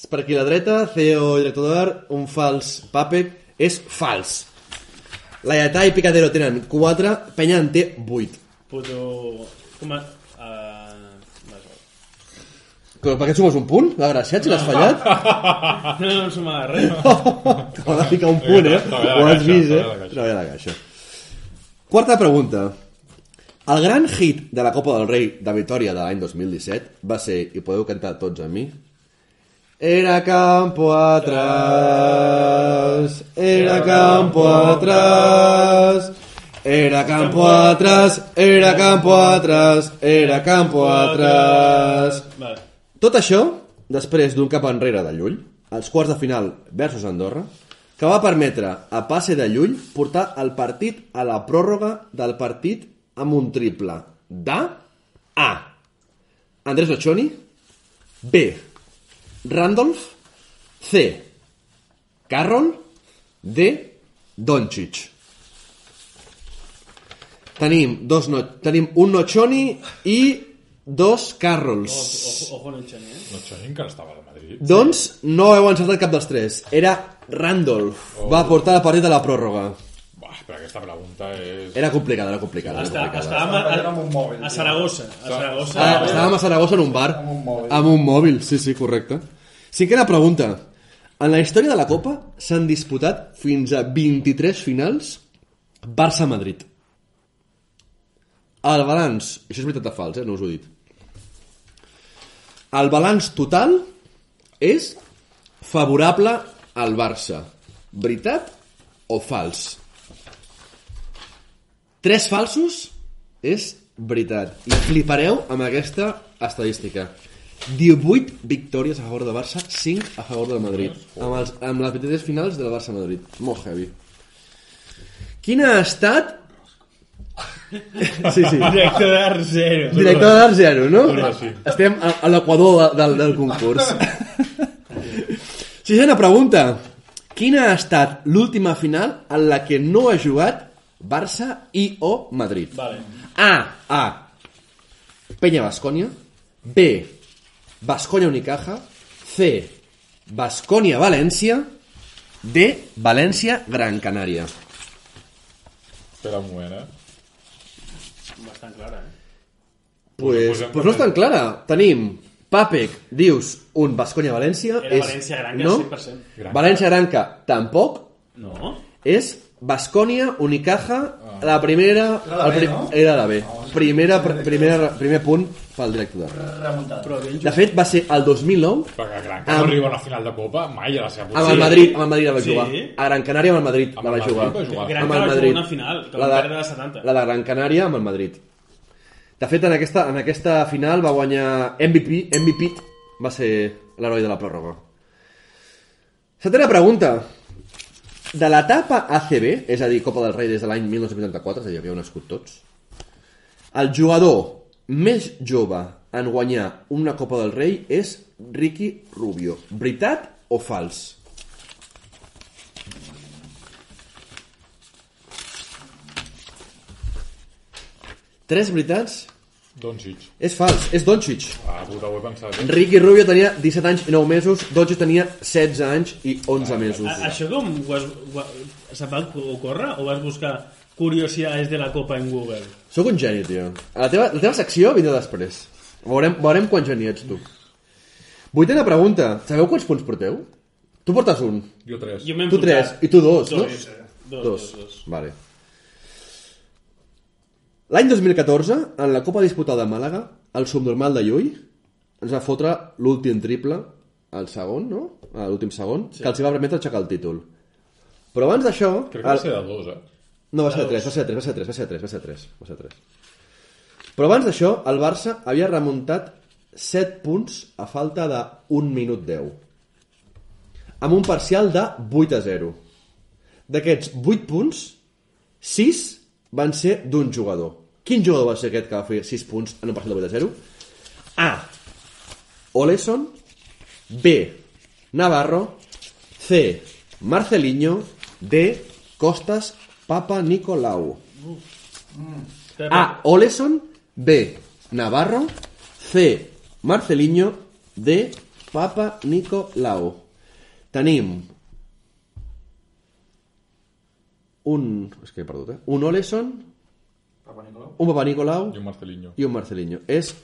F: per aquí a la dreta, CEO director d'art, un fals Papec, és fals. Laietà i Picadero tenen 4, penya en té 8.
H: Puto... Com a...
F: Però per què et sumes un punt? Desgraciat, si l'has fallat?
H: No, no em suma de res.
F: T'ho de ficar un punt, eh? Ho
G: la
F: has vist, eh?
G: treballa la caixa.
F: La. Quarta pregunta. El gran hit de la Copa del Rei de Vitoria de l'any 2017 va ser, i podeu cantar tots amb mi, Era campo atrás, era campo atrás, era campo atrás, era campo atrás, era campo atrás.
H: Vale.
F: Tot això, després d'un cap enrere de Llull, als quarts de final versus Andorra, que va permetre a passe de Llull portar el partit a la pròrroga del partit amb un triple de A. Andrés Ochoni B. Randolph C. Carroll D. Doncic Tenim, dos no, tenim un Nochoni i dos Carrolls.
H: Ojo, ojo no Xani, eh?
G: No, Xonin que estava al Madrid.
F: Doncs no heu encertat cap dels tres. Era Randolph. Va portar el partit a la pròrroga.
G: Buah, però aquesta pregunta és...
F: Era complicada, era complicada. Era
H: Està,
F: complicada.
H: estàvem a,
I: Era amb un mòbil,
H: a, a. Saragossa. A Saragossa.
F: Ah, estàvem a Saragossa en un bar.
I: Amb un mòbil.
F: Amb un mòbil, sí, sí, correcte. Cinquena pregunta. En la història de la Copa s'han disputat fins a 23 finals Barça-Madrid. El balanç, això és veritat o fals, eh? no us ho he dit. El balanç total és favorable al Barça. Veritat o fals? Tres falsos és veritat. I flipareu amb aquesta estadística. 18 victòries a favor de Barça, 5 a favor del Madrid. Amb, els, amb les 23 finals del Barça-Madrid. Molt heavy. Quina ha estat... Sí, sí.
H: Director d'art zero.
F: Director d'art zero, no?
G: Sí.
F: Estem a, a l'equador de, del, del concurs. Sisena pregunta. Quina ha estat l'última final en la que no ha jugat Barça i o Madrid?
H: Vale.
F: A. A. Peña Basconia. B. Basconia Unicaja. C. Basconia València. D. València Gran Canària.
G: Espera un moment, eh?
H: Bastant clara, eh?
F: Pues,
G: posem
F: pues no és tan clara. Tenim Papec, dius, un Basconia-València.
H: Era
F: és,
H: València Granca,
F: no?
H: 100%.
F: València-Granca, tampoc.
H: No?
F: És Basconia, Unicaja, la primera...
I: Era la
F: el
I: B,
F: pri-
I: no?
F: Era la B. Primera, pr primera, primer punt pel.
H: Però ben
F: De fet, va ser el 2009
G: Perquè Gran
F: Amb-
G: no arriba a una final de Copa mai a la seva
F: amb el Madrid, amb el Madrid la va
H: Sí.
F: jugar. A Gran Canària amb el Madrid
G: Amb
F: la va jugar.
G: va jugar.
H: Gran
F: Amb el
H: Canària va
F: Madrid.
H: jugar una final, que
F: la de,
H: perdre de 70.
F: La de Gran Canària amb el Madrid. De fet, en aquesta, en aquesta final va guanyar MVP, MVP va ser l'heroi de la pròrroga. Setena pregunta. De l'etapa ACB, és a dir, Copa del Rei des de l'any 1984, és a dir, havíeu nascut tots, el jugador més jove en guanyar una Copa del Rei és Ricky Rubio. Veritat o fals? Tres veritats?
G: Doncic.
F: És fals, és Doncic.
G: Ah, puta, ho he pensat. Eh?
F: Ricky Rubio tenia 17 anys i 9 mesos, Doncic tenia 16 anys i 11 mesos.
H: A, això com ho has, ho, ha- se't va ocórrer o vas buscar curiositats de la Copa en Google?
F: Sóc un geni, tio. La teva, la teva secció vindrà després. Veurem, veurem quan geni ets, tu. Vuitena pregunta. Sabeu quants punts porteu? Tu portes un.
G: Jo tres.
H: Jo
F: Tu tres. I tu dos, no?
H: Dos. Dos, dos, dos.
F: Vale. L'any 2014, en la Copa disputada a Màlaga, el subnormal de Llull ens va fotre l'últim triple, el segon, no? A L'últim segon, sí. que els va permetre aixecar el títol. Però abans d'això...
G: Crec que va
F: el-
G: ser de dos, eh?
F: No, va ser de 3, va ser de 3, va ser de 3, va ser de 3, va ser de 3, va ser de 3. Però abans d'això, el Barça havia remuntat 7 punts a falta de 1 minut 10. amb un parcial de 8 a 0. D'aquests 8 punts, 6 van ser d'un jugador. Quin jugador va ser aquest que va fer 6 punts en un parcial de 8 a 0? A. Oleson B. Navarro C. Marcelinho D. Costas Papa Nicolau A. Oleson B. Navarro C. Marcelinho D. Papa Nicolau Tenim un... És que he perdut, eh? Un Oleson
I: Papa Nicolau.
F: un Papa Nicolau
G: I un Marcelinho.
F: i un Marcelinho. És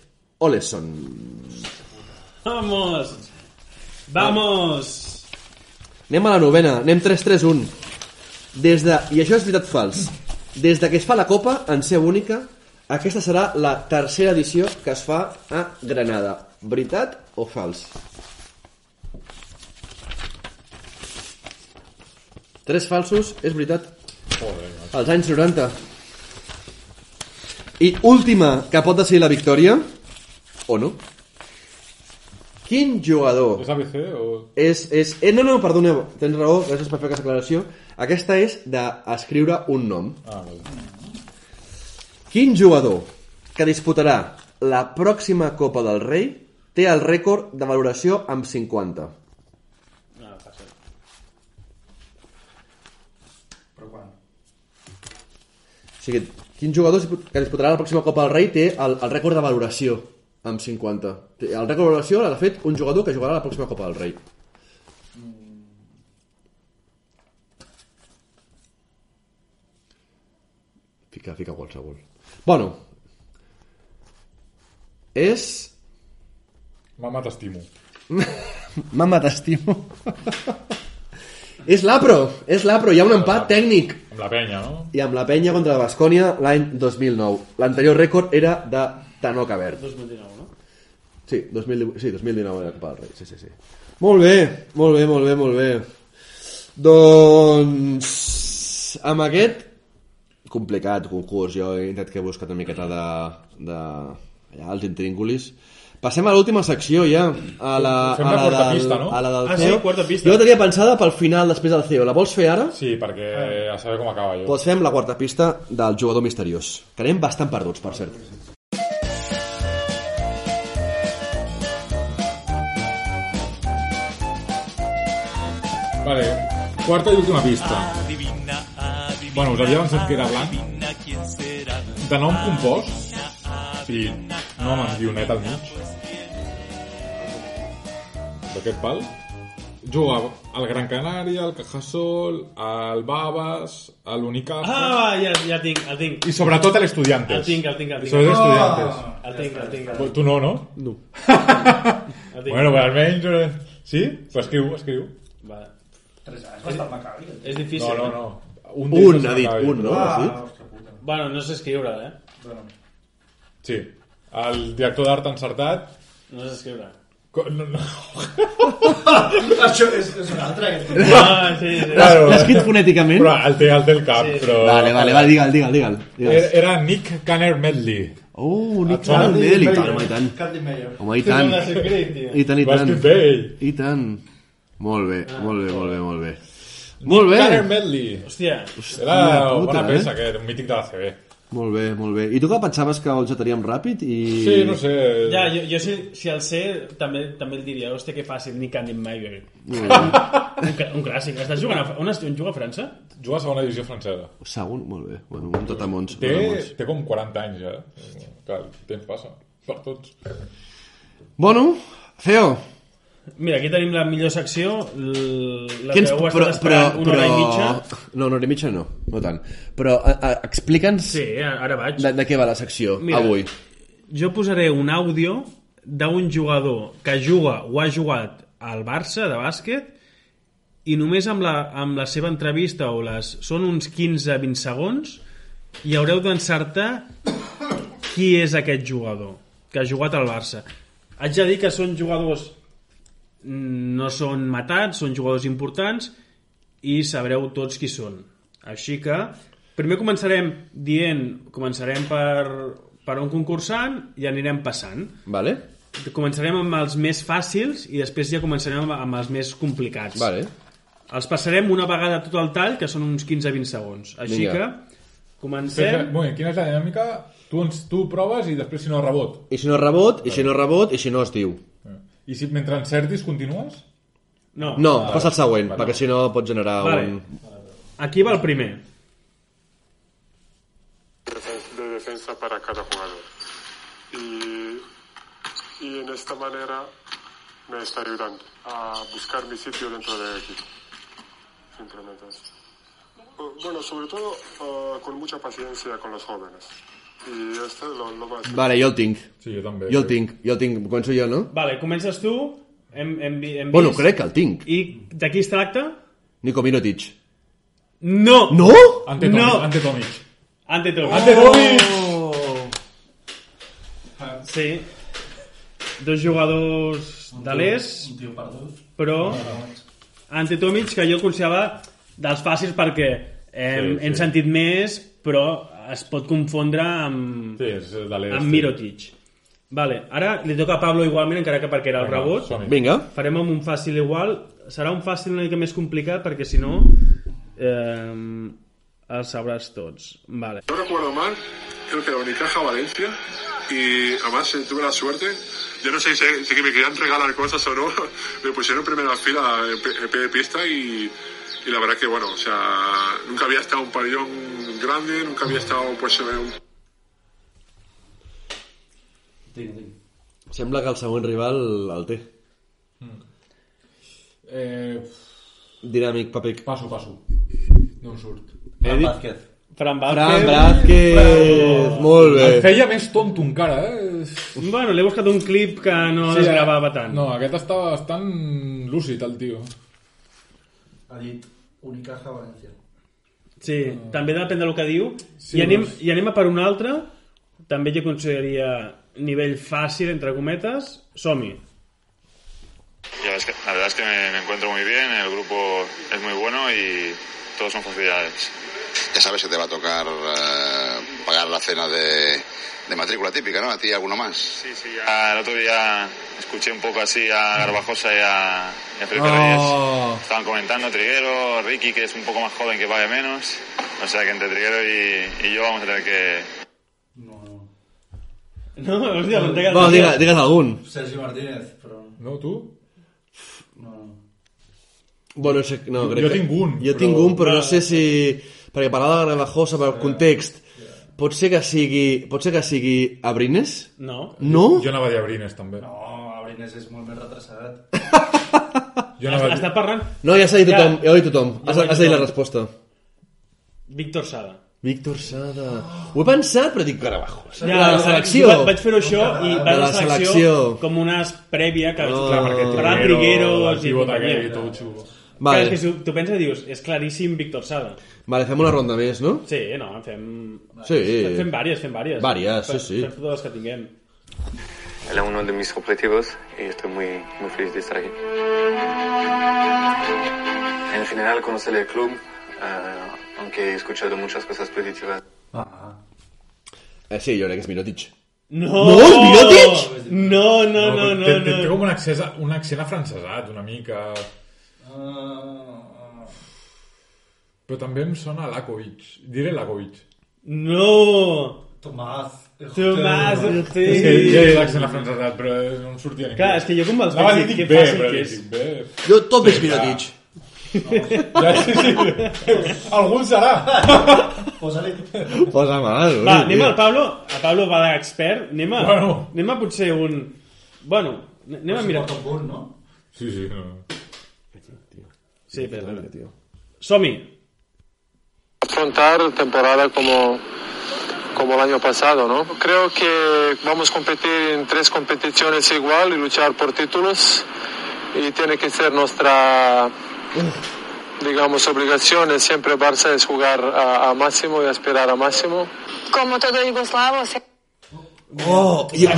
F: Oleson.
H: Vamos! Vamos!
F: Anem a la novena, anem 3-3-1. Des de, i això és veritat fals, des de que es fa la Copa en seu única, aquesta serà la tercera edició que es fa a Granada. Veritat o fals? Tres falsos, és veritat. Als anys 90. I última que pot decidir la victòria, o no? Quin jugador
G: és ABC o...
F: és, és... Eh, no, no, perdoneu, tens raó, gràcies per fer aquesta aclaració. Aquesta és d'escriure un nom.
G: Ah.
F: Quin jugador que disputarà la pròxima Copa del Rei té el rècord de valoració amb 50?
H: No, passa.
I: Però quan?
F: O sigui, quin jugador que disputarà la pròxima Copa del Rei té el, el rècord de valoració amb 50? Té- El rècord de valoració l'ha fet un jugador que jugarà la pròxima Copa del Rei. Fica, fica qualsevol. Bueno, és...
G: Mama, t'estimo.
F: Mama, t'estimo. és l'Apro, és l'Apro, hi ha un empat tècnic.
G: Amb la penya, no?
F: I amb la penya contra la Bascònia l'any 2009. L'anterior rècord era de Tanoca Verd.
H: 2019, no?
F: Sí, 2018, sí, 2019 era la Copa del Rei. Sí, sí, sí. Molt bé, molt bé, molt bé, molt bé. Doncs... Amb aquest complicat concurs, jo he intentat que he buscat una miqueta de... de allà, els intríngulis. Passem a l'última secció ja, a la,
G: Fem
F: a
G: la
F: del,
G: pista, no?
F: a la del
H: Ah, sí,
F: CEO.
H: quarta pista.
F: Jo la tenia pensada pel final després del CEO. La vols fer ara?
G: Sí, perquè a saber com acaba jo.
F: Doncs fem la quarta pista del jugador misteriós. Que anem bastant perduts, per cert.
G: Vale, quarta i última pista.
J: Adivina.
G: Bueno, us havia avançat que era blanc. De nom compost, sí, no amb guionet al mig. D'aquest pal. Juga al Gran Canària, al Cajasol, al Babas, a l'Unicaja...
H: Ah, ja, ja tinc, el tinc.
G: I sobretot a l'Estudiantes.
H: El tinc, el tinc, el
G: I
H: tinc.
G: sobretot a l'Estudiantes.
H: El tinc, el tinc. El tinc.
G: Tu no, no?
F: No.
H: El tinc.
G: Bueno, però almenys... eh, Sí? Però escriu, escriu.
H: Va.
I: Tres anys, bastant macabri.
H: És difícil.
G: No, no,
H: eh?
G: no.
F: Un,
G: d'ells
F: ha dit, un, no?
I: Ah.
H: Bueno, no sé escriure, eh?
I: Bueno,
G: Sí. El director d'art encertat...
H: No sé escriure.
G: Co- No, no.
I: Això és, és un altre. aquest.
H: Ah, sí, sí.
G: Claro,
F: L'ha escrit fonèticament?
G: Però el té, el té el cap,
H: Sí.
G: però...
F: Vale, vale, vale, digue'l, digue'l, digue'l.
G: Era,
F: digue'l.
G: era Nick Canner Medley.
F: Oh, Nick
G: Et sona?
F: Caldell, i tant, home, i tant.
I: Candy Mayer.
F: Home, i tant.
H: No l'has escrit, tio.
F: I tant, i
G: L'ha
F: tant.
G: escrit ell.
F: I tant. Molt bé, molt bé, molt bé, molt bé. Molt bé.
G: Canner Medley.
H: Hòstia,
G: Era
F: puta,
G: bona
F: eh?
G: peça, aquest, un mític de la CB.
F: Molt bé, molt bé. I tu que pensaves que el getaríem ràpid i...
G: Sí, no sé...
H: ja, jo, jo si, si el sé, també, també el diria, hòstia, que fàcil, Nick Candy
F: bé.
H: Un, un clàssic. Estàs jugant a, on, on juga a França?
G: Juga a segona divisió francesa.
F: Segon, molt bé. Bueno, un totamons.
G: Té, té com 40 anys, ja. Clar, el temps passa. Per tots.
F: Bueno, Feo,
H: Mira, aquí tenim la millor secció, la
F: què
H: que
F: ens...
H: heu estat esperant una hora i mitja.
F: No, una hora i mitja no, no tant. Però explica'ns
H: Sí, ara vaig.
F: de, de què va la secció
H: Mira.
F: avui.
H: Jo posaré un àudio d'un jugador que juga o ha jugat al Barça de bàsquet i només amb la, amb la seva entrevista o les, són uns 15-20 segons i haureu d'encertar qui és aquest jugador que ha jugat al Barça. Haig de dir que són jugadors no són matats, són jugadors importants i sabreu tots qui són. Així que primer començarem dient, començarem per, per un concursant i anirem passant.
F: Vale?
H: començarem amb els més fàcils i després ja començarem amb, amb els més complicats.
F: Vale.
H: Els passarem una vegada tot el tall, que són uns 15-20 segons. Així
F: Vinga.
H: que comencem...
G: bueno, quina és la dinàmica? Tu, ens, tu proves i després si no rebot.
F: I si no rebot, i si no rebot, i si no es diu.
G: I si mentre encertis continues?
H: No.
F: No, passa el següent, perquè si no pot generar
H: Vale.
F: un...
H: Aquí va el primer.
K: de defensa para cada jugador. Y, y en esta manera me está ayudando a buscar mi sitio dentro del equipo. Simplemente eso. Bueno, sobre todo eh, con mucha paciencia con los jóvenes. Y este es lo, lo más...
F: Vale, jo el tinc.
G: Sí, jo també.
F: Jo el tinc, jo el tinc. Començo jo, no?
H: Vale, comences tu. Hem, hem, vi- hem
F: Bueno,
H: vist.
F: crec que el tinc.
H: I de qui es tracta?
F: Nico Mirotic.
H: No!
F: No?
G: Ante Tomic.
H: No.
G: Ante Tomic.
H: Ante Tomic.
G: Ante Tomic!
H: Sí. Dos jugadors de l'est,
I: Un tio perdut.
H: però Ante Tomic, que jo considerava dels fàcils perquè hem,
G: Sí, sí.
H: hem sentit més, però es pot confondre amb,
G: Sí, és
H: amb Mirotic. Vale, ara li toca a Pablo igualment, encara que perquè era el rebot.
F: Vinga.
H: Farem amb un fàcil igual. Serà un fàcil una mica més complicat perquè si no eh, el sabràs tots. Vale.
K: No recuerdo mal, creo que era Unicaja Valencia y además eh, tuve la suerte, yo no sé si, si me querían regalar cosas o no, me pusieron en primera fila en en pie de pista y, y la verdad que bueno, o sea, nunca había estado en un pabellón grande, nunca había estado pues en un.
F: Sembla que el següent rival el té.
G: Eh,
F: Dinàmic, paper.
G: passo, passo. No em surt.
I: Fran Vázquez.
H: Fran
F: Fran
H: Vázquez.
F: Molt bé.
G: El feia més tonto encara, eh?
H: Bueno, l'he buscat un clip que no sí, es
G: eh,
H: gravava tant.
G: No, aquest estava bastant lúcid, el tio.
I: Ha dit Unicaja València.
H: Sí, també depèn del que diu.
G: Sí,
H: I, anem,
G: doncs.
H: I anem a per un altre, també jo consideraria nivell fàcil, entre cometes. Som-hi.
L: Ya, es que- la verdad es que me, me encuentro muy bien, el grupo es muy bueno y todos son facilidades.
M: Ya sabes que te va a tocar eh, pagar la cena de, de matrícula típica, ¿no? A ti y alguno más.
L: Sí, sí, ya el otro día escuché un poco así a Garbajosa y a, y a Felipe
F: Oh.
L: Reyes. Estaban comentando Triguero, Ricky, que es un poco más joven, que pague menos. O sea que entre Triguero y, y yo vamos a tener que,
H: No, hòstia, no t'he
F: Bueno, digue, digues algun.
I: Sergi Martínez, però...
G: No, tu?
I: No, no.
F: Bueno, no sé, no, crec
G: Jo
F: que-
G: tinc un,
F: Jo
G: però-
F: tinc un, però no sé si... Perquè parlava de Gravajosa pel context. Pot ser que sigui... Pot ser que sigui Abrines?
H: No.
F: No?
G: Jo anava a dir Abrines, també.
I: No, Abrines és molt més retrasat.
G: Jo anava a dir...
H: Està parlant...
F: No, ja s'ha dit
H: Ja.
F: tothom. Ja ho ha dit tothom.
H: Ja
F: Has, has dit la resposta.
H: Víctor Sada.
F: Víctor Sada. Ho he pensat, però dic Gravajosa.
H: Ja,
F: la selecció.
H: jo Vaig fer-ho això i va la
F: la
H: selecció,
F: selecció.
H: com unes prèvia que...
F: Oh.
H: clar, perquè Trigueros i companyia.
G: aquell, tot xulo.
H: Clar, és
F: Vale.
H: que si tu penses i dius, és claríssim Víctor Sada.
F: vale, fem una ronda més, no?
H: Sí, no, fem...
F: Sí.
H: Fem vàries, fem vàries.
F: Vàries, sí,
H: Fem-
F: sí.
H: Fem totes les que tinguem.
L: Era uno de mis objetivos y estoy muy, muy feliz de estar aquí. En general, conocer el club, eh, aunque he escuchado muchas cosas positivas.
I: Ah,
F: Eh, sí, jo crec que és Mirotic.
H: No!
F: No, és Mirotic?
H: No, no, no, no.
G: té, té,
H: no.
G: té com un accent, un accent afrancesat, una mica...
I: ah,
G: Però també em sona Lakovic. Diré Lakovic.
H: No!
I: Tomàs.
H: Tomàs,
G: És
H: sí.
G: que ja he l'accent afrancesat, però no em sortia ni
H: Clar, és que jo com els
G: Anava dic bé,
H: fàcil
G: però
H: que
G: dic,
H: és.
G: bé.
F: Jo tot
G: clar.
F: Mirotic.
G: Ja, sí, sí. Algun serà.
I: Posa-li...
F: Posa mal.
H: Va, anem al Pablo. A Pablo va d'expert. Anem a,
G: Bueno.
H: anem a potser un... Bueno, anem a mirar...
I: Un punt, no?
G: Sí, sí. No.
H: Sí, però...
F: Vinga, tio.
H: Som-hi.
K: afrontar temporada como, como el año pasado, ¿no? Creo que vamos a competir en tres competiciones igual y luchar por títulos y tiene que ser nuestra, digamos, obligación. Es Siempre Barça es jugar a, a máximo y aspirar a máximo.
N: Como todo yugoslavo, se-
F: Oh, jo,
G: Ah,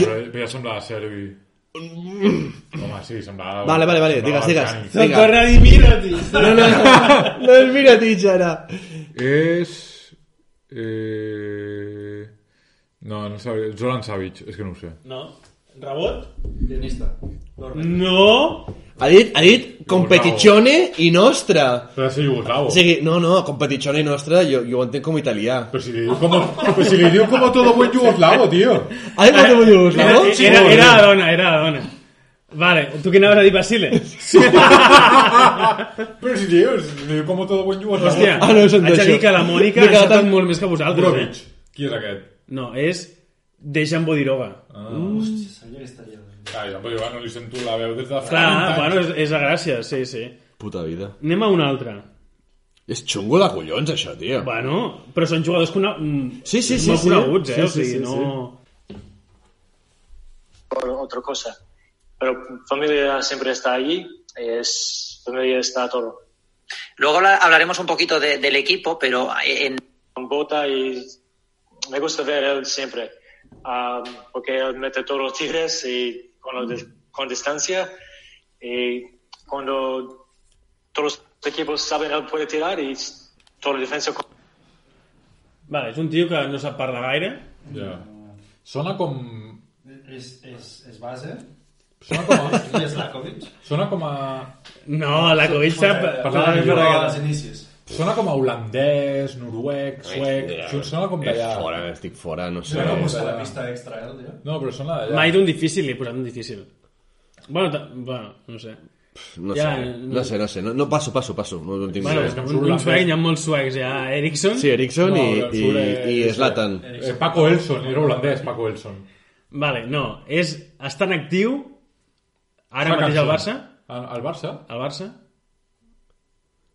G: serbi. Home, sí, semblava...
F: Vale, vale, vale, digues, digues.
H: Se'n
F: Vinga.
H: torna a dir Mirotic.
F: No, no, no, no és Mirotic, ara.
G: És... Eh... No, no sabia. Zoran Savic, és que no ho sé.
H: No? Rebot?
I: Guionista.
H: No!
F: Ha dit, ha dit competizione i nostra.
G: Però és iugoslavo.
F: O sigui, no, no, competizione i nostra jo, jo ho entenc com italià.
G: Però si li diu como, pues si li diu como todo buen yugoslavo, tío.
F: Ha dit com todo
H: Era,
F: yugoslavo?
H: era, era la dona, era dona. Vale, tu què anaves a dir, Basile?
G: Però si diu, si li diu como todo buen yugoslavo.
H: Hòstia,
F: Ah, no
H: haig de dir que la Mònica
F: M'he
H: ha
F: quedat
H: encertat
F: amb-
H: molt més que vosaltres.
G: Brovic.
H: Eh?
G: Qui és aquest?
H: No, és Dejan Bodiroga.
G: Ah.
I: Hòstia, sabia que estaria...
G: Ah, ja, però jo no li sento la veu des de fa
H: Clar,
G: 20 anys.
H: bueno, és, és a gràcia, sí, sí.
F: Puta vida.
H: Anem a una altra.
F: És xungo de collons, això, tio.
H: Bueno, però són jugadors cone... mm,
F: Sí, sí, sí,
H: molt
F: sí.
H: coneguts, eh?
F: Sí,
H: o
F: sí,
H: sigui,
F: sí,
H: no...
O: por otra cosa. Pero familia siempre está allí, es familia está todo.
P: Luego habla- hablaremos un poquito de- del equipo, pero en...
O: Bota y me gusta ver él siempre, ah, porque él mete todos los tiros y con, lo de- con distancia y cuando todos los equipos saben él puede tirar y toda la defensa con-
H: Vale, és un tio que no sap parlar gaire.
G: Ja. Sona com...
I: És, és, és base?
G: Sona com a...
I: És Lakovic?
G: Sona com a...
H: No, Lakovic sap...
G: Parlava
I: Però
G: millor.
I: als inicis.
G: Sona com a holandès, noruec, suec...
F: Mira,
G: Sona com d'allà.
F: És fora, estic fora, no sé.
I: No com la pista extra, eh, el tio?
G: No, però sona d'allà.
H: Mai d'un difícil, li he posat un difícil. Bueno, bueno no sé.
F: No
H: Ja,
F: sé, no sé, no sé. No, no passo, passo, passo. No, no tinc
H: Bueno,
F: res.
H: un, un suec, hi ha molts suecs. Hi ha Eriksson.
F: Sí, Eriksson
G: No,
F: i, i, i
G: eh,
F: Zlatan.
G: Eh, Paco Elson, era holandès, Paco Elson.
H: Vale, no. És, està en actiu ara mateix al
G: cançó.
H: Barça.
G: Al, al Barça?
H: Al Barça.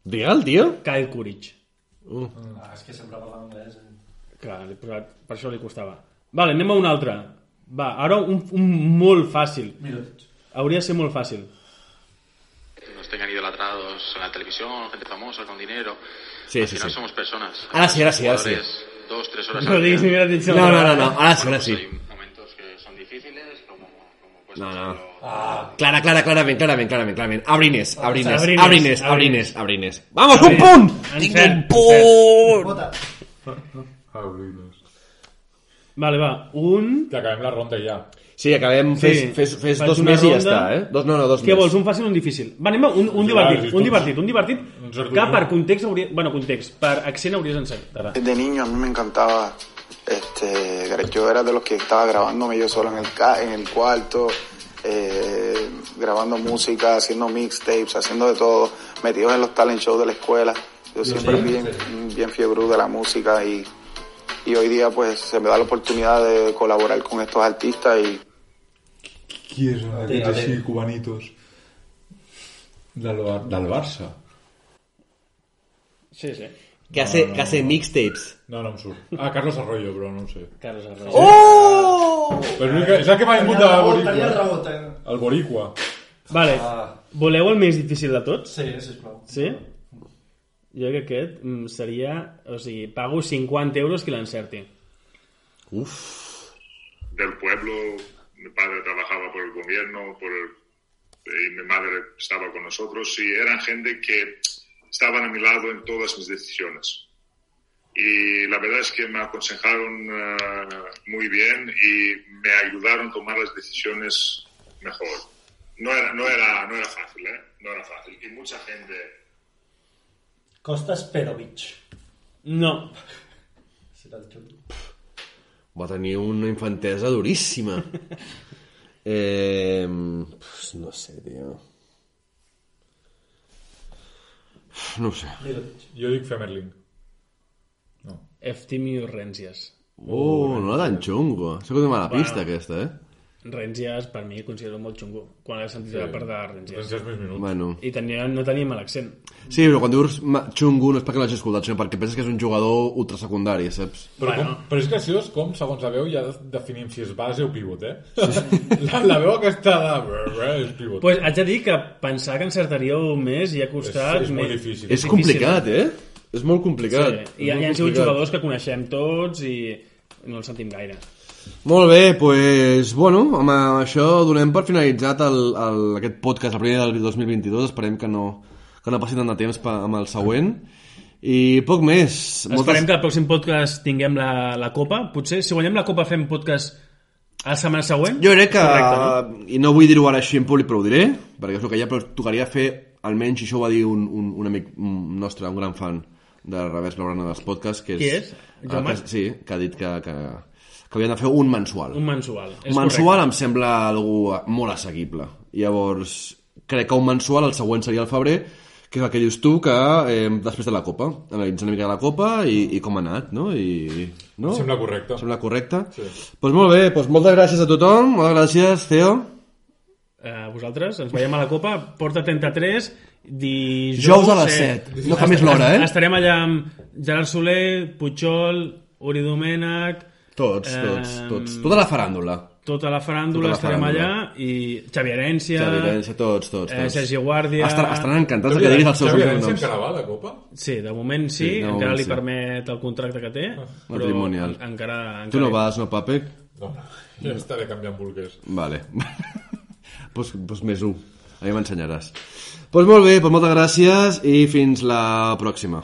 F: Digue'l, tio.
H: Kyle Kuric.
F: Uh.
I: Ah, és que sempre parlava anglès. Eh?
H: Clar, posat, per això li costava. Vale, anem a una altra. Va, ara un, un molt fàcil.
I: Mirotic.
H: Hauria de ser molt fàcil.
Q: nos tengan idolatrados en la televisión, gente famosa con dinero.
F: Sí,
Q: Al
F: sí,
Q: final
F: sí.
Q: somos personas.
F: Ahora sí, ahora sí, ahora sí.
Q: Dos, tres horas
H: No
Q: al día.
F: No, no, no, no. Ahora sí, ahora sí.
Q: Hay momentos que son difíciles, pues
F: No, no.
I: Ah,
F: Clara, clara, clarament, clarament, clarament, clarament. Abrines, abrines,
H: Abrines,
F: abrines,
H: abrines.
F: abrines, abrines. Vamos, un
H: Abrines.
F: punt! Tinc un punt!
I: Bota.
H: Vale, va. Un...
G: Que acabem la ronda ja.
F: Sí, acabem, fes,
H: Sí.
F: fes, fes
H: Faig
F: dos més i ja
H: ronda.
F: està, eh? Dos, no, no, dos
H: Què
F: més.
H: vols, un fàcil o un difícil? Va, anem a un, un divertit, un divertit, un divertit
G: Un cert
H: que per context hauria... Bueno, context, per accent hauries encertat.
R: De niño a mí me encantaba, este, yo era de los que estaba grabándome yo solo en el, ca- en el cuarto, eh, grabando música, haciendo mixtapes, haciendo de todo, metidos en los talent shows de la escuela. Yo siempre
I: sí,
R: bien, bien fiebre de la música y, y hoy día pues se me da la oportunidad de colaborar con estos artistas y
G: Qui és un
I: d'aquests
G: d'aquests
I: així,
G: així, cubanitos? Del, Bar- del Barça.
H: Sí, sí.
F: Que hace, que hace mixtapes.
G: No, no em surt. Ah, Carlos Arroyo, però no ho sé.
H: Carlos Arroyo.
F: Oh!
G: Però que, és el que m'ha vingut
I: Tenia el
G: Boricua.
I: rebot, eh?
G: El Boricua.
H: Vale,
I: Ah.
H: voleu el més difícil de tots?
I: Sí, sisplau.
H: Sí? Jo crec que aquest mm, seria... O sigui, pago 50 euros qui l'encerti.
F: Uf.
S: del pueblo, mi padre trabajaba por el gobierno, por el- y mi madre estaba con nosotros, y eran gente que estaban a mi lado en todas mis decisiones. Y la verdad es que me aconsejaron eh, muy bien y me ayudaron a tomar las decisiones mejor. No era, no era, no era fácil, ¿eh? No era fácil. Y mucha gente
I: Costas Perovic.
H: No.
I: Serà el xulo.
F: Va tenir una infantesa duríssima. eh, pues no sé, tio. No ho sé.
G: Jo dic Femerling.
H: Eftimio Rències.
F: Oh, no era tan xungo. Això que mala
H: Bueno.
F: pista, aquesta, eh?
H: Rències, per mi, considero molt xungo. Quan he sentit
G: Sí.
H: sí. part de. Rències
G: més minuts.
F: Bueno.
H: I tenia, no tenia mal accent.
F: Sí, però quan dius ma- xungo no és perquè l'hagis escoltat, sinó perquè penses que és un jugador ultrasecundari, saps?
G: Però,
H: Bueno.
G: com, però és graciós com, segons la veu, ja definim si és base o pivot, eh? La, la veu aquesta de... és pivot.
H: pues haig de dir que pensar que encertaríeu més i ha costat...
G: És- és molt
H: més-
G: difícil.
F: És complicat, eh? És molt complicat.
H: Sí. I hi
F: molt
H: han sigut
F: complicat.
H: jugadors que coneixem tots i no els sentim gaire.
F: Molt bé, pues, bueno, amb això donem per finalitzat el, el, aquest podcast, el primer del 2022. Esperem que no, que no passi tant de temps pa, amb el següent. I poc més.
H: Esperem que al pròxim podcast tinguem la, la Copa. Potser, si guanyem la Copa, fem podcast A la setmana següent?
F: Jo crec que,
H: Correcte, no?
F: i no vull dir-ho ara així en públic, però ho diré, perquè és el que ja però tocaria fer, almenys, i això ho va dir un, un, un amic nostre, un gran fan de Revers Blaugrana dels podcasts, que és...
H: Qui és?
F: Que, sí, que ha dit que, que, que havien de fer un mensual.
H: Un mensual. És
F: Un mensual
H: correcte.
F: em sembla algú molt assequible. Llavors, crec que un mensual, el següent seria el febrer, que és el que dius tu, que eh, després de la Copa, analitzar una mica la Copa i, i com ha anat, no? I, no?
G: Sembla correcte.
F: Sembla correcte.
G: Sí.
F: Pues molt bé, pues moltes gràcies a tothom, moltes gràcies, Theo.
H: Eh, vosaltres, ens veiem a la Copa, Porta 33, dijous...
F: Dijous a les set. No canvies l'hora, eh?
H: Estarem allà amb Gerard Soler, Puigol, Uri Domènech...
F: Tots, tots, tots. Tota la faràndula.
H: Tota la
F: Tota
H: faràndula,
F: la
H: estarem
F: faràndula.
H: allà, i Xavi Herència...
F: Xavi Herència, tots, tots,
H: Eh,
F: tots.
H: Sergi Guàrdia...
F: Estan, estaran encantats que diguis els seus
G: Xavi Herència
F: noms.
G: encara va a la Copa?
H: Sí, de moment sí,
F: Sí, de
H: encara
F: moment
H: li
F: sí.
H: permet el contracte que té, però
F: Matrimonial.
H: encara... encara...
F: Tu no vas, no, Papec?
G: No, ja estaré canviant bolquers.
F: Vale. pues, pues més un. A mi m'ensenyaràs. Pues molt bé, pues moltes gràcies i fins la pròxima.